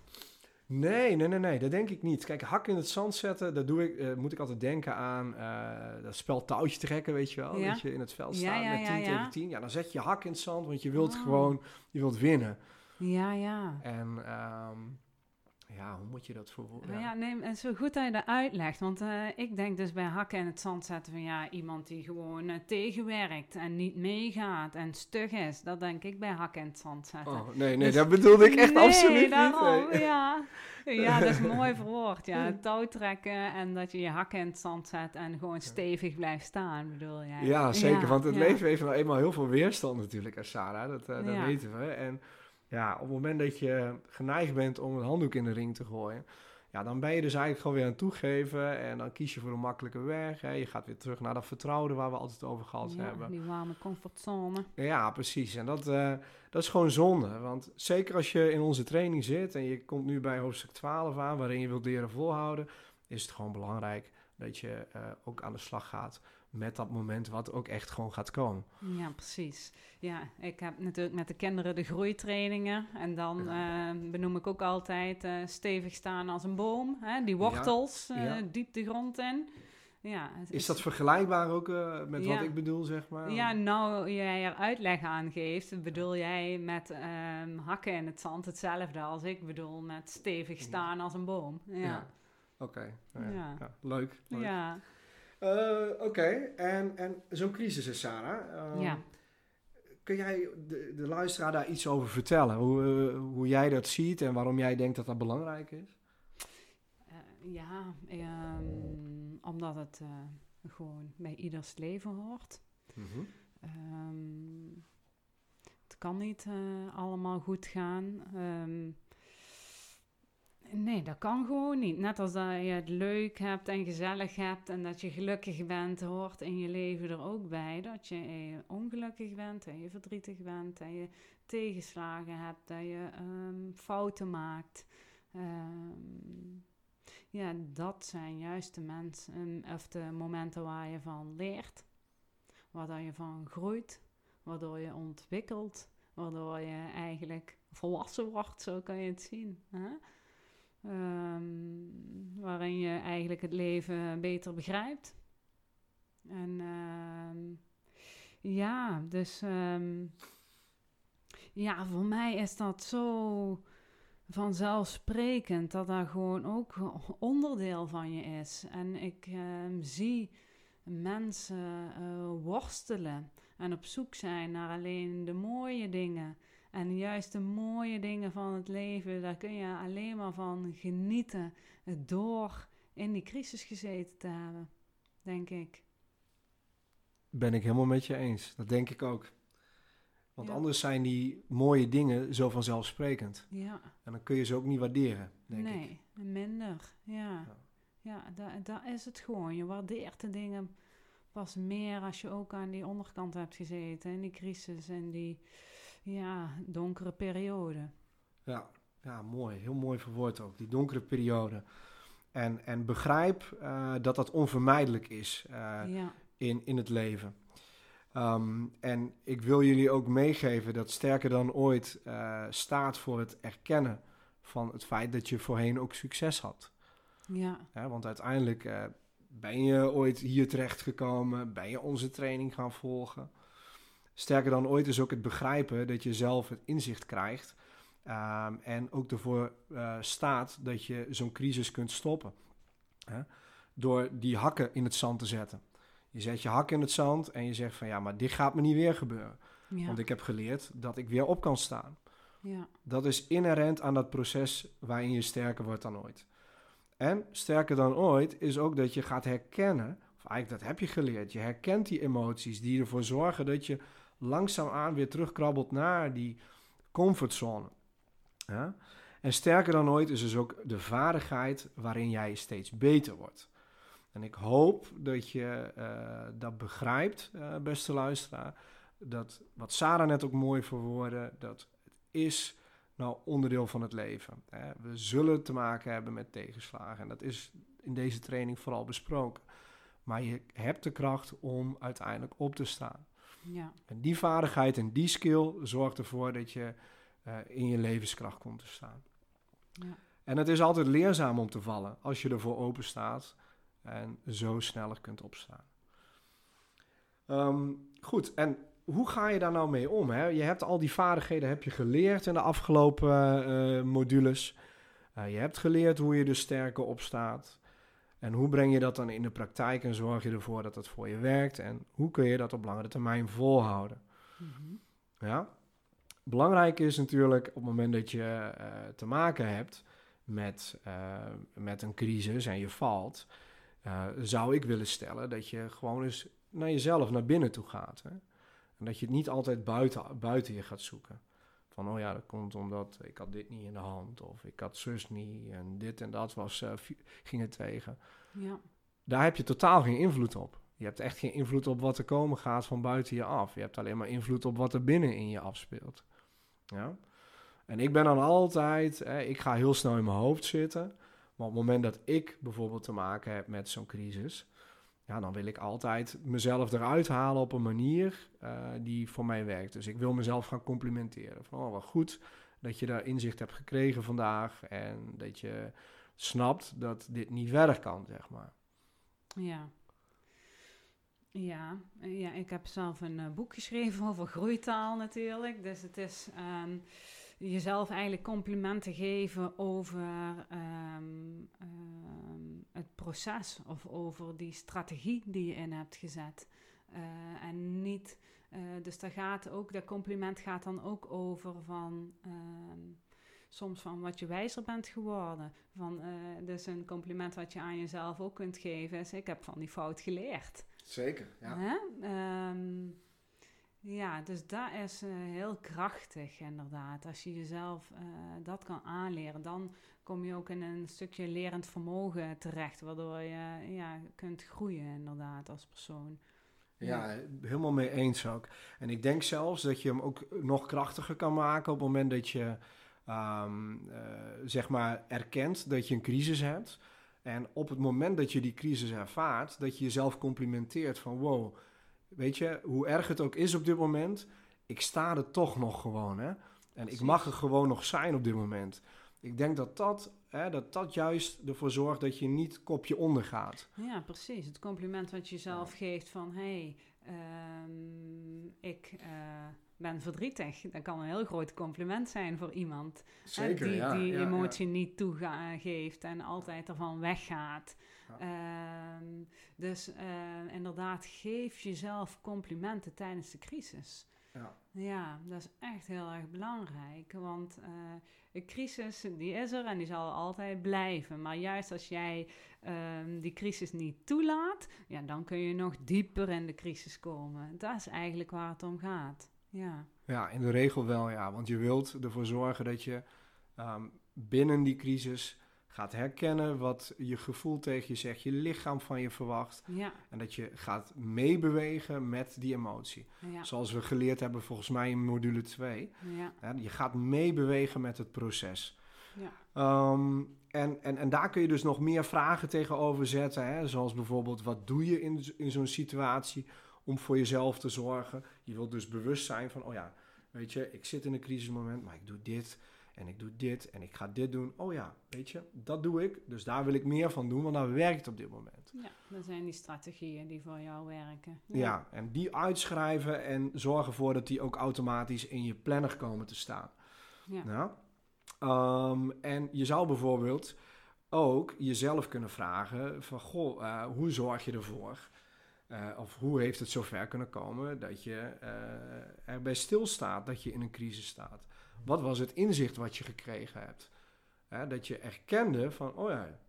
Speaker 1: Nee, nee, nee, nee, dat denk ik niet. Kijk, hak in het zand zetten, daar doe ik, eh, moet ik altijd denken aan eh, dat spel touwtje trekken, weet je wel.
Speaker 2: Ja.
Speaker 1: Dat je in het veld staat
Speaker 2: ja,
Speaker 1: met
Speaker 2: ja,
Speaker 1: 10
Speaker 2: ja.
Speaker 1: tegen 10. Ja, dan zet je hak in het zand, want je wilt
Speaker 2: Oh.
Speaker 1: gewoon, je wilt winnen.
Speaker 2: ja, ja.
Speaker 1: En ehm, ja, hoe moet je dat verwoorden?
Speaker 2: Nou ja, nee, en zo goed dat je dat uitlegt. Want eh, ik denk dus bij hakken en het zand zetten van ja, iemand die gewoon eh, tegenwerkt en niet meegaat en stug is. Dat denk ik bij hakken en het zand zetten.
Speaker 1: Oh, nee, nee,
Speaker 2: Dus-
Speaker 1: dat bedoelde ik echt (laughs)
Speaker 2: nee,
Speaker 1: absoluut
Speaker 2: daarom,
Speaker 1: niet. nee.
Speaker 2: Ja. (laughs) ja, dat is mooi verwoord. Ja, touw trekken en dat je je hakken in het zand zet en gewoon stevig blijft staan, bedoel jij?
Speaker 1: Ja, zeker. want het
Speaker 2: ja.
Speaker 1: leven heeft nou eenmaal heel veel weerstand natuurlijk, Sarah. Dat, eh, dat
Speaker 2: Ja.
Speaker 1: weten we. En ja, op het moment dat je geneigd bent om een handdoek in de ring te gooien... Ja, dan ben je dus eigenlijk gewoon weer aan het toegeven. En dan kies je voor een makkelijke weg. Hè. Je gaat weer terug naar dat vertrouwde waar we altijd over gehad
Speaker 2: Ja,
Speaker 1: hebben.
Speaker 2: die warme comfortzone.
Speaker 1: Ja, precies. En dat, eh, dat is gewoon zonde. Want zeker als je in onze training zit en je komt nu bij hoofdstuk 12 aan, waarin je wilt leren volhouden, is het gewoon belangrijk dat je eh, ook aan de slag gaat met dat moment wat ook echt gewoon gaat komen.
Speaker 2: Ja, precies. Ja, ik heb natuurlijk met de kinderen de groeitrainingen. En dan eh, benoem ik ook altijd eh, stevig staan als een boom. Hè? Die wortels eh,
Speaker 1: ja.
Speaker 2: diep de grond in. Ja,
Speaker 1: Is dat vergelijkbaar ook eh, met
Speaker 2: Ja.
Speaker 1: wat ik bedoel, zeg maar?
Speaker 2: Ja, nou jij er uitleg aan geeft, bedoel jij met ehm, hakken in het zand hetzelfde als ik bedoel met stevig staan als een boom. Ja, ja.
Speaker 1: Oké, ja.
Speaker 2: Ja.
Speaker 1: ja, leuk. leuk.
Speaker 2: ja.
Speaker 1: Eh, Oké, en, en zo'n crisis is Sarah. ehm,
Speaker 2: Ja.
Speaker 1: Kun jij de, de luisteraar daar iets over vertellen? Hoe, eh, hoe jij dat ziet en waarom jij denkt dat dat belangrijk is?
Speaker 2: Eh, ja, ehm, omdat het gewoon bij ieders leven hoort. Ehm, het kan niet allemaal goed gaan. Nee, dat kan gewoon niet. Net als dat je het leuk hebt en gezellig hebt en dat je gelukkig bent, hoort in je leven er ook bij dat je eh, ongelukkig bent en je verdrietig bent en je tegenslagen hebt, dat je ehm, fouten maakt. Ehm, ja, dat zijn juist de mensen of de momenten waar je van leert waar je van groeit, waardoor je ontwikkelt, waardoor je eigenlijk volwassen wordt, zo kan je het zien. Hè? Ehm, waarin je eigenlijk het leven beter begrijpt. En ehm, ja, dus ehm, ja, voor mij is dat zo vanzelfsprekend dat dat gewoon ook onderdeel van je is. En ik zie mensen eh, worstelen en op zoek zijn naar alleen de mooie dingen. En juist de mooie dingen van het leven, daar kun je alleen maar van genieten door in die crisis gezeten te hebben, denk ik.
Speaker 1: Ben ik helemaal met je eens. Dat denk ik ook. Want
Speaker 2: Ja.
Speaker 1: anders zijn die mooie dingen zo vanzelfsprekend.
Speaker 2: Ja,
Speaker 1: En dan kun je ze ook niet waarderen, denk ik.
Speaker 2: nee, minder. Ja,
Speaker 1: Ja.
Speaker 2: ja daar daar is het gewoon. Je waardeert de dingen pas meer als je ook aan die onderkant hebt gezeten. In die crisis en die ja, donkere periode.
Speaker 1: Ja, ja, mooi. Heel mooi verwoord ook. Die donkere periode. En, en begrijp eh, dat dat onvermijdelijk is eh,
Speaker 2: ja,
Speaker 1: in, in het leven. Ehm, en ik wil jullie ook meegeven dat Sterker dan ooit eh, staat voor het erkennen van het feit dat je voorheen ook succes had.
Speaker 2: ja,
Speaker 1: Hè, want uiteindelijk ben je ooit hier terechtgekomen, ben je onze training gaan volgen. Sterker dan ooit is ook het begrijpen dat je zelf het inzicht krijgt ehm, en ook ervoor eh, staat dat je zo'n crisis kunt stoppen. Hè? Door die hakken in het zand te zetten. Je zet je hak in het zand en je zegt van ja, maar dit gaat me niet weer gebeuren.
Speaker 2: ja,
Speaker 1: Want ik heb geleerd dat ik weer op kan staan.
Speaker 2: ja,
Speaker 1: Dat is inherent aan dat proces waarin je sterker wordt dan ooit. En sterker dan ooit is ook dat je gaat herkennen, of eigenlijk dat heb je geleerd, je herkent die emoties die ervoor zorgen dat je langzaamaan weer terugkrabbelt naar die comfortzone. Ja? En sterker dan ooit is dus ook de vaardigheid waarin jij steeds beter wordt. En ik hoop dat je eh, dat begrijpt, eh, beste luisteraar. Dat wat Sarah net ook mooi verwoordde, dat het is nou onderdeel van het leven. Hè. We zullen te maken hebben met tegenslagen. En dat is in deze training vooral besproken. Maar je hebt de kracht om uiteindelijk op te staan.
Speaker 2: Ja,
Speaker 1: En die vaardigheid en die skill zorgt ervoor dat je eh, in je levenskracht komt te staan.
Speaker 2: ja.
Speaker 1: En het is altijd leerzaam om te vallen als je ervoor open staat en zo sneller kunt opstaan. Ehm, goed, en hoe ga je daar nou mee om? Hè? Je hebt al die vaardigheden heb je geleerd in de afgelopen eh, modules. Eh, je hebt geleerd hoe je er sterker op staat. En hoe breng je dat dan in de praktijk en zorg je ervoor dat het voor je werkt? En hoe kun je dat op langere termijn volhouden?
Speaker 2: Mhm.
Speaker 1: Ja? Belangrijk is natuurlijk op het moment dat je eh, te maken hebt met, eh, met een crisis en je valt, eh, zou ik willen stellen dat je gewoon eens naar jezelf, naar binnen toe gaat. Hè? En dat je het niet altijd buiten, buiten je gaat zoeken. Van, oh ja, dat komt omdat ik had dit niet in de hand, of ik had zus niet, en dit en dat was, vi- ging het tegen.
Speaker 2: Ja.
Speaker 1: Daar heb je totaal geen invloed op. Je hebt echt geen invloed op wat er komen gaat van buiten je af. Je hebt alleen maar invloed op wat er binnen in je afspeelt. Ja? En ik ben dan altijd, hè, ik ga heel snel in mijn hoofd zitten. Maar op het moment dat ik bijvoorbeeld te maken heb met zo'n crisis, ja, dan wil ik altijd mezelf eruit halen op een manier eh, die voor mij werkt. Dus ik wil mezelf gaan complimenteren. Van, oh, wat goed dat je daar inzicht hebt gekregen vandaag en dat je snapt dat dit niet verder kan, zeg maar.
Speaker 2: Ja. Ja, ja, ik heb zelf een eh, boek geschreven (laughs) over groeitaal natuurlijk. Dus het is ehm, jezelf eigenlijk complimenten geven over ehm, ehm, het proces of over die strategie die je in hebt gezet. Eh, en niet, eh, dus daar gaat ook, dat compliment gaat dan ook over van ehm, soms van wat je wijzer bent geworden. Van, eh, dus een compliment wat je aan jezelf ook kunt geven is: ik heb van die fout geleerd.
Speaker 1: Zeker,
Speaker 2: Hè? Ja, dus dat is eh, heel krachtig inderdaad. Als je jezelf eh, dat kan aanleren, dan kom je ook in een stukje lerend vermogen terecht, waardoor je ja, kunt groeien inderdaad als persoon.
Speaker 1: Ja, helemaal mee eens ook. En ik denk zelfs dat je hem ook nog krachtiger kan maken op het moment dat je, ehm, eh, zeg maar, erkent dat je een crisis hebt. En op het moment dat je die crisis ervaart, dat je jezelf complimenteert van wow, weet je, hoe erg het ook is op dit moment, ik sta er toch nog gewoon, hè. En ik mag er gewoon nog zijn op dit moment. Ik denk dat dat, hè, dat dat juist ervoor zorgt dat je niet kopje onder gaat.
Speaker 2: Ja, precies. Het compliment wat je jezelf geeft van hé, hey, ehm, ik eh, ben verdrietig. Dat kan een heel groot compliment zijn voor iemand. hè, die die emotie niet toegeeft en altijd ervan weggaat.
Speaker 1: Ja.
Speaker 2: Ehm, dus eh, inderdaad, geef jezelf complimenten tijdens de crisis.
Speaker 1: Ja.
Speaker 2: Ja, dat is echt heel erg belangrijk. Want eh, een crisis, die is er en die zal altijd blijven. Maar juist als jij ehm, die crisis niet toelaat, ja, dan kun je nog dieper in de crisis komen. Dat is eigenlijk waar het om gaat. Ja,
Speaker 1: Ja, in de regel wel, ja. Want je wilt ervoor zorgen dat je ehm, binnen die crisis gaat herkennen wat je gevoel tegen je zegt, je lichaam van je verwacht.
Speaker 2: ja,
Speaker 1: En dat je gaat meebewegen met die emotie.
Speaker 2: ja,
Speaker 1: Zoals we geleerd hebben volgens mij in module 2.
Speaker 2: ja,
Speaker 1: Hè, je gaat meebewegen met het proces.
Speaker 2: ja.
Speaker 1: Ehm, en, en, en daar kun je dus nog meer vragen tegenover zetten. Hè? Zoals bijvoorbeeld, wat doe je in, in zo'n situatie om voor jezelf te zorgen? Je wilt dus bewust zijn van, oh ja, weet je, ik zit in een crisismoment, maar ik doe dit en ik doe dit en ik ga dit doen. Oh ja, weet je, dat doe ik. Dus daar wil ik meer van doen, want daar werkt het op dit moment.
Speaker 2: ja, dat zijn die strategieën die voor jou werken.
Speaker 1: Ja. en die uitschrijven en zorgen ervoor dat die ook automatisch in je planner komen te staan.
Speaker 2: ja.
Speaker 1: Ja. Ehm, en je zou bijvoorbeeld ook jezelf kunnen vragen van, goh, eh, hoe zorg je ervoor? Eh, of hoe heeft het zover kunnen komen dat je eh, erbij stilstaat dat je in een crisis staat? Wat was het inzicht wat je gekregen hebt? Hè, dat je erkende van, oh ja,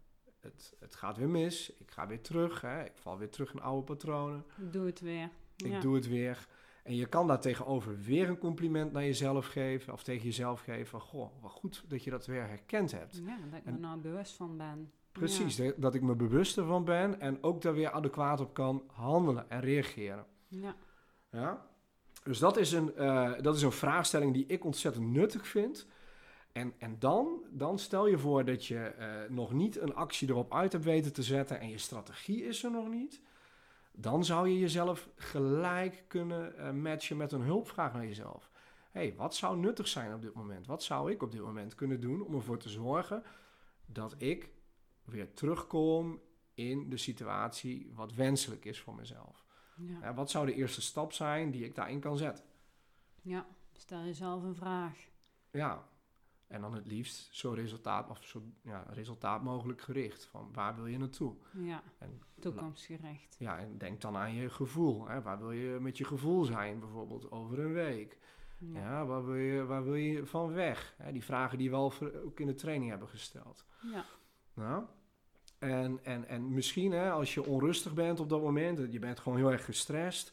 Speaker 1: het, het gaat weer mis, ik ga weer terug, hè, ik val weer terug in oude patronen.
Speaker 2: Doe het weer.
Speaker 1: Ik
Speaker 2: ja.
Speaker 1: doe het weer. En je kan daar tegenover weer een compliment naar jezelf geven. Of tegen jezelf geven van, goh, wat goed dat je dat weer herkend hebt.
Speaker 2: Ja, dat ik me
Speaker 1: En-
Speaker 2: nou bewust van ben.
Speaker 1: Precies, dat- dat ik me bewust ervan ben en ook daar weer adequaat op kan handelen en reageren.
Speaker 2: Ja,
Speaker 1: Ja? Dus dat is, een, eh, dat is een vraagstelling die ik ontzettend nuttig vind. En, en dan, dan stel je voor dat je eh, nog niet een actie erop uit hebt weten te zetten en je strategie is er nog niet. Dan zou je jezelf gelijk kunnen eh, matchen met een hulpvraag naar jezelf. Hey, wat zou nuttig zijn op dit moment? Wat zou ik op dit moment kunnen doen om ervoor te zorgen dat ik weer terugkom in de situatie wat wenselijk is voor mezelf?
Speaker 2: Ja,
Speaker 1: wat zou de eerste stap zijn die ik daarin kan zetten?
Speaker 2: ja. Stel jezelf een vraag.
Speaker 1: Ja, En dan het liefst zo resultaat, of zo ja, resultaat mogelijk gericht. Van waar wil je naartoe?
Speaker 2: Ja,
Speaker 1: En,
Speaker 2: toekomstgericht.
Speaker 1: ja, en denk dan aan je gevoel. Hè? Waar wil je met je gevoel zijn, bijvoorbeeld over een week?
Speaker 2: Ja.
Speaker 1: Ja, waar, wil je, waar wil je van weg? Hè? Die vragen die we al voor- ook in de training hebben gesteld.
Speaker 2: ja.
Speaker 1: Nou, en, en, en misschien hè, als je onrustig bent op dat moment, je bent gewoon heel erg gestrest,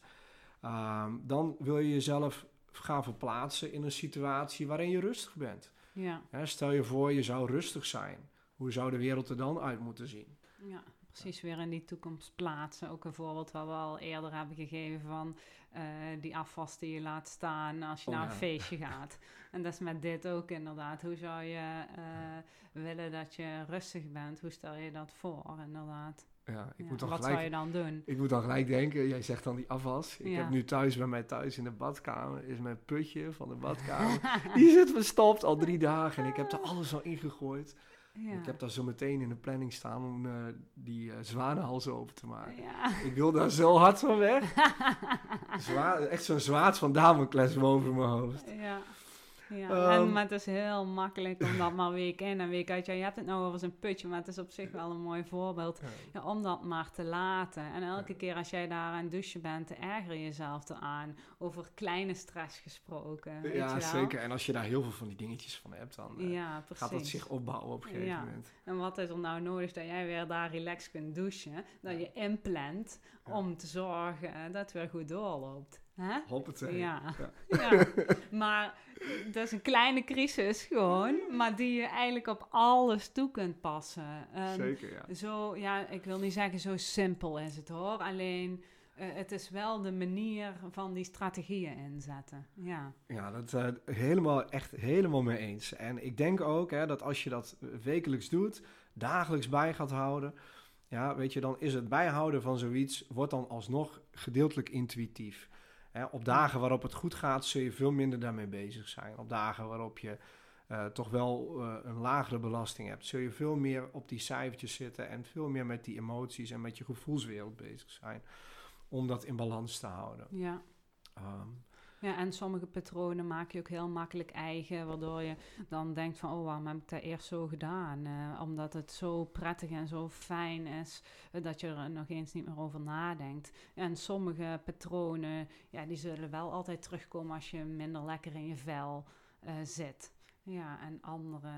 Speaker 1: ehm, dan wil je jezelf gaan verplaatsen in een situatie waarin je rustig bent.
Speaker 2: ja.
Speaker 1: Hè, stel je voor, je zou rustig zijn. Hoe zou de wereld er dan uit moeten zien?
Speaker 2: Ja, precies weer in die toekomst plaatsen. Ook een voorbeeld wat we al eerder hebben gegeven van eh, die afwas die je laat staan als je
Speaker 1: Oh,
Speaker 2: naar
Speaker 1: ja.
Speaker 2: een feestje (laughs) gaat. En dat is met dit ook inderdaad. Hoe zou je eh, willen dat je rustig bent? Hoe stel je dat voor inderdaad?
Speaker 1: Ja, ik
Speaker 2: Ja,
Speaker 1: moet dan
Speaker 2: wat
Speaker 1: gelijk
Speaker 2: zou je dan doen?
Speaker 1: Ik moet dan gelijk denken, jij zegt dan die afwas. Ik heb nu thuis bij mij thuis in de badkamer, is mijn putje van de badkamer. (laughs) die zit verstopt al drie dagen en ik heb er alles al ingegooid.
Speaker 2: Ja.
Speaker 1: Ik heb daar zo meteen in de planning staan om eh, die eh zwanenhals open te maken.
Speaker 2: ja.
Speaker 1: Ik wil daar zo hard van weg. (laughs) Echt zo'n zwaard van Damocles boven mijn hoofd.
Speaker 2: Ja. Ja,
Speaker 1: Ehm.
Speaker 2: en, maar het is heel makkelijk om dat maar week in en week uit. Ja, je hebt het nou over zo'n putje, maar het is op zich wel een mooi voorbeeld. Ja, om dat maar te laten. En elke keer als jij daar aan het douchen bent, erger je jezelf eraan. Over kleine stress gesproken. weet je
Speaker 1: Ja,
Speaker 2: wel?
Speaker 1: zeker. En als je daar heel veel van die dingetjes van hebt, dan eh,
Speaker 2: Ja,
Speaker 1: gaat dat zich opbouwen op een gegeven
Speaker 2: Ja.
Speaker 1: moment.
Speaker 2: En wat is er nou nodig dat jij weer daar relaxed kunt douchen? Dat je inplant om te zorgen dat het weer goed doorloopt. Hè?
Speaker 1: Hoppatee.
Speaker 2: Ja.
Speaker 1: Ja. (laughs)
Speaker 2: ja, maar dat is een kleine crisis gewoon, maar die je eigenlijk op alles toe kunt passen. En
Speaker 1: Zeker, ja.
Speaker 2: Zo, ja, ik wil niet zeggen zo simpel is het hoor, alleen eh, het is wel de manier van die strategieën inzetten. Ja,
Speaker 1: Ja, dat eh helemaal, echt helemaal mee eens. En ik denk ook hè, dat als je dat wekelijks doet, dagelijks bij gaat houden, ja, weet je, dan is het bijhouden van zoiets, wordt dan alsnog gedeeltelijk intuïtief. Hè, op dagen waarop het goed gaat, zul je veel minder daarmee bezig zijn. Op dagen waarop je eh, toch wel eh, een lagere belasting hebt, zul je veel meer op die cijfertjes zitten en veel meer met die emoties en met je gevoelswereld bezig zijn. Om dat in balans te houden.
Speaker 2: ja.
Speaker 1: Ehm,
Speaker 2: Ja, en sommige patronen maak je ook heel makkelijk eigen, waardoor je dan denkt van, oh, waarom heb ik dat eerst zo gedaan? Eh, omdat het zo prettig en zo fijn is, eh, dat je er nog eens niet meer over nadenkt. En sommige patronen, ja, die zullen wel altijd terugkomen als je minder lekker in je vel eh, zit. Ja, en andere,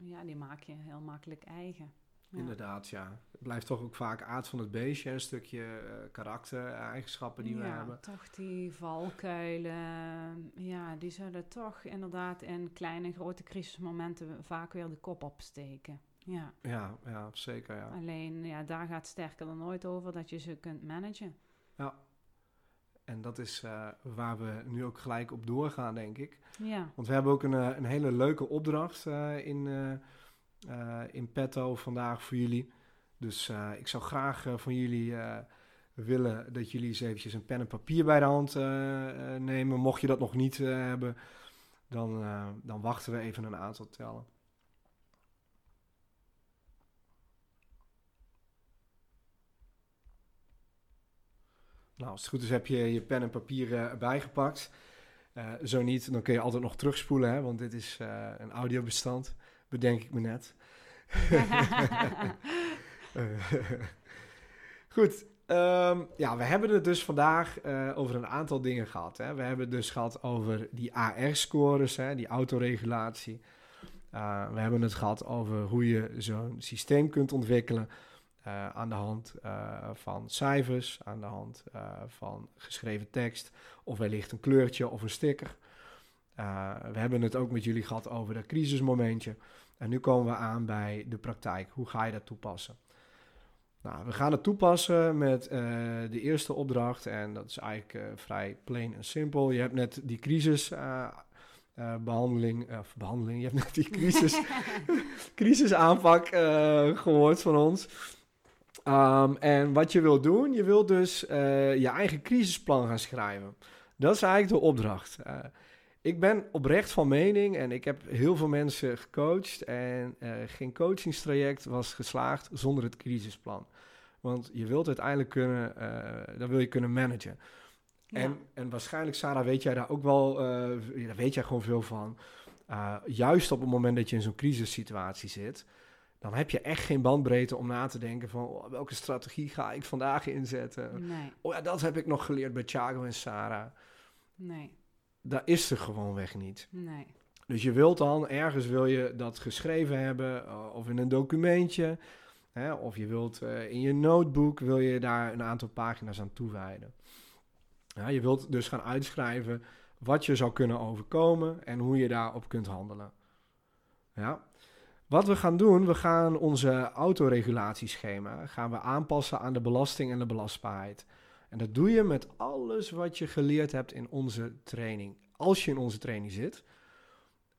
Speaker 2: ja, die maak je heel makkelijk eigen. Ja.
Speaker 1: Inderdaad, ja. Het blijft toch ook vaak aard van het beestje, een stukje eh, karakter, eigenschappen die we
Speaker 2: ja,
Speaker 1: hebben.
Speaker 2: toch die valkuilen, ja, die zullen toch inderdaad in kleine grote crisismomenten vaak weer de kop opsteken. Ja,
Speaker 1: Ja, ja, zeker, ja.
Speaker 2: alleen ja, daar gaat sterker dan ooit over dat je ze kunt managen.
Speaker 1: En dat is eh, waar we nu ook gelijk op doorgaan, denk ik.
Speaker 2: Ja,
Speaker 1: Want we hebben ook een, eh, een hele leuke opdracht in, in petto vandaag voor jullie. Dus eh, ik zou graag eh, van jullie eh, willen dat jullie eens eventjes een pen en papier bij de hand eh, eh, nemen. Mocht je dat nog niet eh, hebben, dan, eh, dan wachten we even een aantal tellen. Nou, als het goed is heb je je pen en papier eh, erbij gepakt. Eh, zo niet, dan kun je altijd nog terugspoelen, hè, want dit is eh, een audiobestand, bedenk ik me net. (laughs) Eh, (laughs) Goed, ehm, ja, we hebben het dus vandaag eh, over een aantal dingen gehad. Hè. We hebben het dus gehad over die AR-scores, die autoregulatie. Eh, we hebben het gehad over hoe je zo'n systeem kunt ontwikkelen aan de hand van cijfers, aan de hand van geschreven tekst of wellicht een kleurtje of een sticker. Eh, we hebben het ook met jullie gehad over dat crisismomentje. En nu komen we aan bij de praktijk. Hoe ga je dat toepassen? Nou, we gaan het toepassen met eh, de eerste opdracht. En dat is eigenlijk eh, vrij plain en simpel. Je hebt net die crisisbehandeling, behandeling, of behandeling, je hebt net die crisis, (laughs) crisisaanpak eh, gehoord van ons. Ehm, en wat je wil doen, je wil dus je eigen crisisplan gaan schrijven. Dat is eigenlijk de opdracht. Ik ben oprecht van mening en ik heb heel veel mensen gecoacht en eh, geen coachingstraject was geslaagd zonder het crisisplan. Want je wilt uiteindelijk kunnen, eh dan wil je kunnen managen.
Speaker 2: ja.
Speaker 1: En, en waarschijnlijk, Sarah, weet jij daar ook wel, eh, daar weet jij gewoon veel van. Uh, juist op het moment dat je in zo'n crisissituatie zit, dan heb je echt geen bandbreedte om na te denken van oh, welke strategie ga ik vandaag inzetten.
Speaker 2: Nee.
Speaker 1: Oh ja, dat heb ik nog geleerd bij Thiago en Sarah.
Speaker 2: Nee.
Speaker 1: Dat is er gewoonweg niet.
Speaker 2: Nee.
Speaker 1: Dus je wilt dan, ergens wil je dat geschreven hebben, uh, of in een documentje, hè, of je wilt uh, in je notebook, wil je daar een aantal pagina's aan toewijden. Ja, je wilt dus gaan uitschrijven wat je zou kunnen overkomen en hoe je daarop kunt handelen. Ja. Wat we gaan doen, we gaan onze autoregulatieschema gaan we aanpassen aan de belasting en de belastbaarheid. En dat doe je met alles wat je geleerd hebt in onze training. Als je in onze training zit.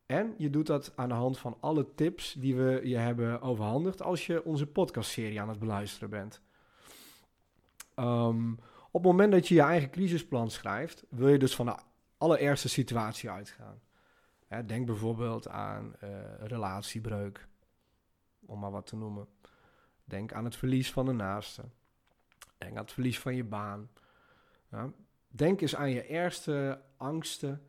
Speaker 1: En je doet dat aan de hand van alle tips die we je hebben overhandigd als je onze podcastserie aan het beluisteren bent. Um, op het moment dat je je eigen crisisplan schrijft, wil je dus van de allerergste situatie uitgaan. Hè, denk bijvoorbeeld aan uh, relatiebreuk, om maar wat te noemen. Denk aan het verlies van de naaste. Denk aan het verlies van je baan. Ja, denk eens aan je ergste angsten.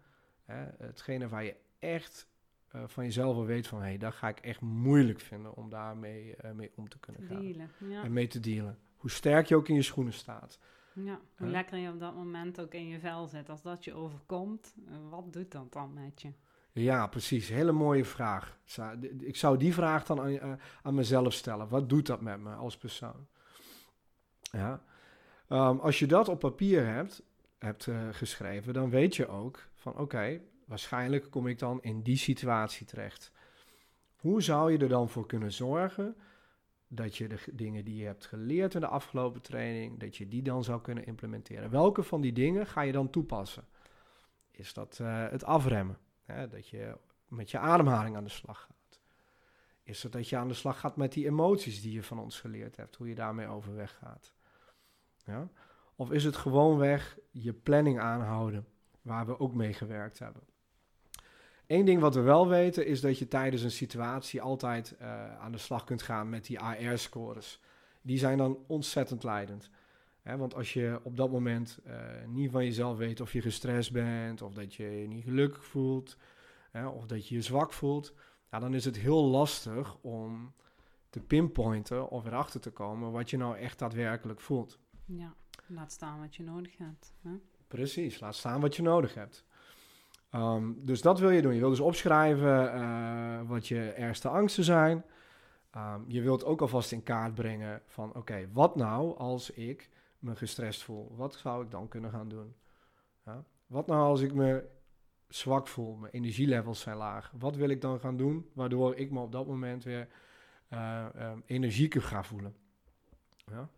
Speaker 1: Hè, hetgene waar je echt uh, van jezelf al weet van... hé, hey, dat ga ik echt moeilijk vinden om daarmee uh, mee om te kunnen gaan.
Speaker 2: Dealen, ja.
Speaker 1: En mee te dealen. Hoe sterk je ook in je schoenen staat.
Speaker 2: Ja, hoe lekker je op dat moment ook in je vel zit. Als dat je overkomt, wat doet dat dan met je?
Speaker 1: Ja, precies. Hele mooie vraag. Ik zou die vraag dan aan, aan mezelf stellen. Wat doet dat met me als persoon? Ja. Um, als je dat op papier hebt, hebt uh, geschreven, dan weet je ook van oké, waarschijnlijk kom ik dan in die situatie terecht. Hoe zou je er dan voor kunnen zorgen dat je de dingen die je hebt geleerd in de afgelopen training, dat je die dan zou kunnen implementeren? Welke van die dingen ga je dan toepassen? Is dat uh, het afremmen? Hè, dat je met je ademhaling aan de slag gaat? Is het dat je aan de slag gaat met die emoties die je van ons geleerd hebt, hoe je daarmee overweg gaat? Ja? Of is het gewoonweg je planning aanhouden, waar we ook mee gewerkt hebben? Eén ding wat we wel weten is dat je tijdens een situatie altijd uh, aan de slag kunt gaan met die AR-scores. Die zijn dan ontzettend leidend. Hè, want als je op dat moment uh, niet van jezelf weet of je gestrest bent, of dat je je niet gelukkig voelt, hè, of dat je je zwak voelt, ja, dan is het heel lastig om te pinpointen of erachter te komen wat je nou echt daadwerkelijk voelt.
Speaker 2: Ja, laat staan wat je nodig hebt. Hè?
Speaker 1: Precies, laat staan wat je nodig hebt. Um, dus dat wil je doen. Je wil dus opschrijven uh, wat je ergste angsten zijn. Um, je wilt ook alvast in kaart brengen van oké, wat nou als ik me gestrest voel? Wat zou ik dan kunnen gaan doen? Ja? Wat nou als ik me zwak voel, mijn energielevels zijn laag? Wat wil ik dan gaan doen waardoor ik me op dat moment weer uh, energieker ga voelen? Ja?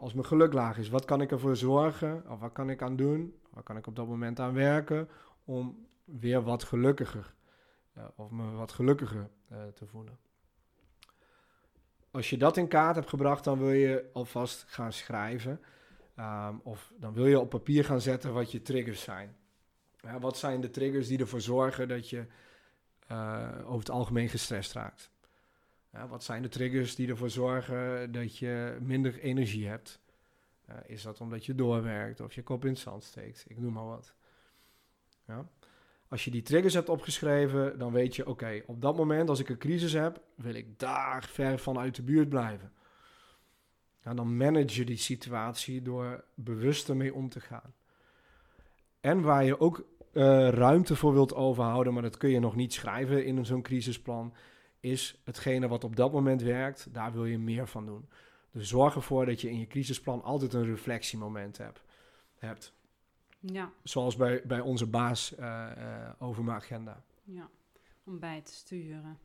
Speaker 1: Als mijn geluk laag is, wat kan ik ervoor zorgen? Of wat kan ik aan doen? Waar kan ik op dat moment aan werken om weer wat gelukkiger uh, of me wat gelukkiger uh, te voelen? Als je dat in kaart hebt gebracht, dan wil je alvast gaan schrijven. Um, of dan wil je op papier gaan zetten wat je triggers zijn. Ja, wat zijn de triggers die ervoor zorgen dat je uh, over het algemeen gestrest raakt? Wat zijn de triggers die ervoor zorgen dat je minder energie hebt? Uh, is dat omdat je doorwerkt of je kop in het zand steekt? Ik noem maar wat. Ja. Als je die triggers hebt opgeschreven, dan weet je, oké, op dat moment als ik een crisis heb, wil ik daar ver van uit de buurt blijven. Dan manage je die situatie door bewust ermee om te gaan. En waar je ook uh, ruimte voor wilt overhouden, maar dat kun je nog niet schrijven in zo'n crisisplan, is hetgene wat op dat moment werkt, daar wil je meer van doen. Dus zorg ervoor dat je in je crisisplan altijd een reflectiemoment hebt. hebt.
Speaker 2: Ja.
Speaker 1: Zoals bij, bij onze baas uh, uh, over mijn agenda.
Speaker 2: Ja, om bij te sturen.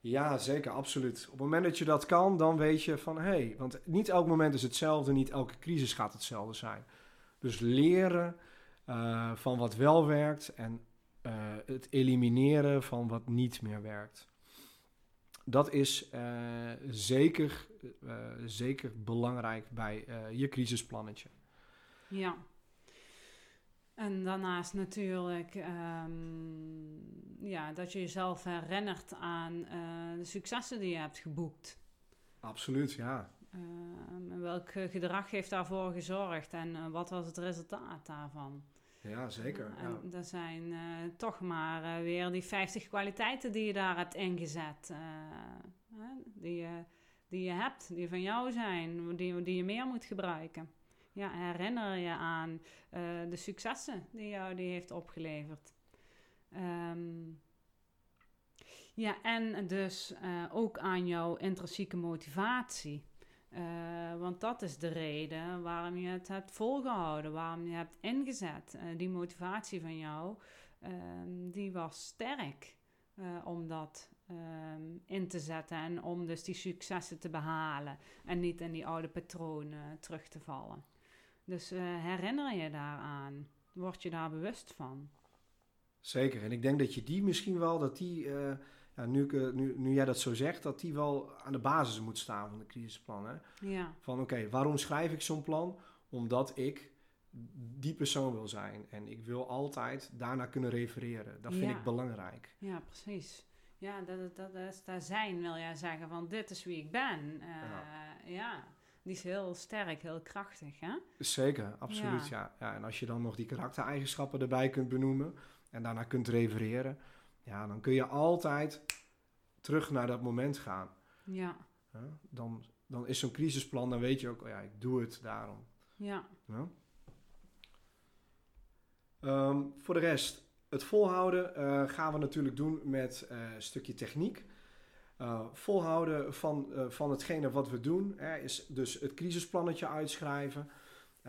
Speaker 1: Ja, zeker, absoluut. Op het moment dat je dat kan, dan weet je van hé, hey, want niet elk moment is hetzelfde, niet elke crisis gaat hetzelfde zijn. Dus leren uh, van wat wel werkt en het elimineren van wat niet meer werkt dat is uh, zeker, uh, zeker belangrijk bij uh, je crisisplannetje.
Speaker 2: Ja. En daarnaast natuurlijk um, ja, dat je jezelf herinnert aan de successen die je hebt geboekt.
Speaker 1: Absoluut, ja.
Speaker 2: Ehm, welk gedrag heeft daarvoor gezorgd en wat was het resultaat daarvan?
Speaker 1: Ja, zeker.
Speaker 2: En
Speaker 1: ja.
Speaker 2: dat zijn eh, toch maar eh, weer die 50 kwaliteiten die je daar hebt ingezet. eh, die, je, die je hebt, die van jou zijn, die, die je meer moet gebruiken. Ja, herinner je aan de successen die jou die heeft opgeleverd. Ehm, ja, en dus ook aan jouw intrinsieke motivatie. Eh, want dat is de reden waarom je het hebt volgehouden, waarom je hebt ingezet. Eh, die motivatie van jou, ehm, die was sterk eh, om dat ehm, in te zetten en om dus die successen te behalen en niet in die oude patronen terug te vallen. Dus herinner je daaraan, word je daar bewust van.
Speaker 1: Zeker. En ik denk dat je die misschien wel, dat die, ja, nu, eh, nu, nu jij dat zo zegt, dat die wel aan de basis moet staan van de crisisplan. Hè?
Speaker 2: Ja,
Speaker 1: Van oké, waarom schrijf ik zo'n plan? Omdat ik die persoon wil zijn. En ik wil altijd daarna kunnen refereren. Dat vind
Speaker 2: Ja.
Speaker 1: ik belangrijk.
Speaker 2: ja precies. Ja, dat, dat, dat is daar zijn, wil jij zeggen, van dit is wie ik ben. Eh, ja. die is heel sterk, heel krachtig, hè?
Speaker 1: Zeker, absoluut. Ja. Ja. en als je dan nog die karaktereigenschappen erbij kunt benoemen en daarna kunt refereren, ja, dan kun je altijd terug naar dat moment gaan.
Speaker 2: Ja.
Speaker 1: Dan, dan is zo'n crisisplan, dan weet je ook, oh ja, ik doe het daarom.
Speaker 2: ja,
Speaker 1: Ja. Ehm, voor de rest, het volhouden eh, gaan we natuurlijk doen met eh, een stukje techniek. Eh, volhouden van, van hetgene wat we doen hè, is dus het crisisplannetje uitschrijven.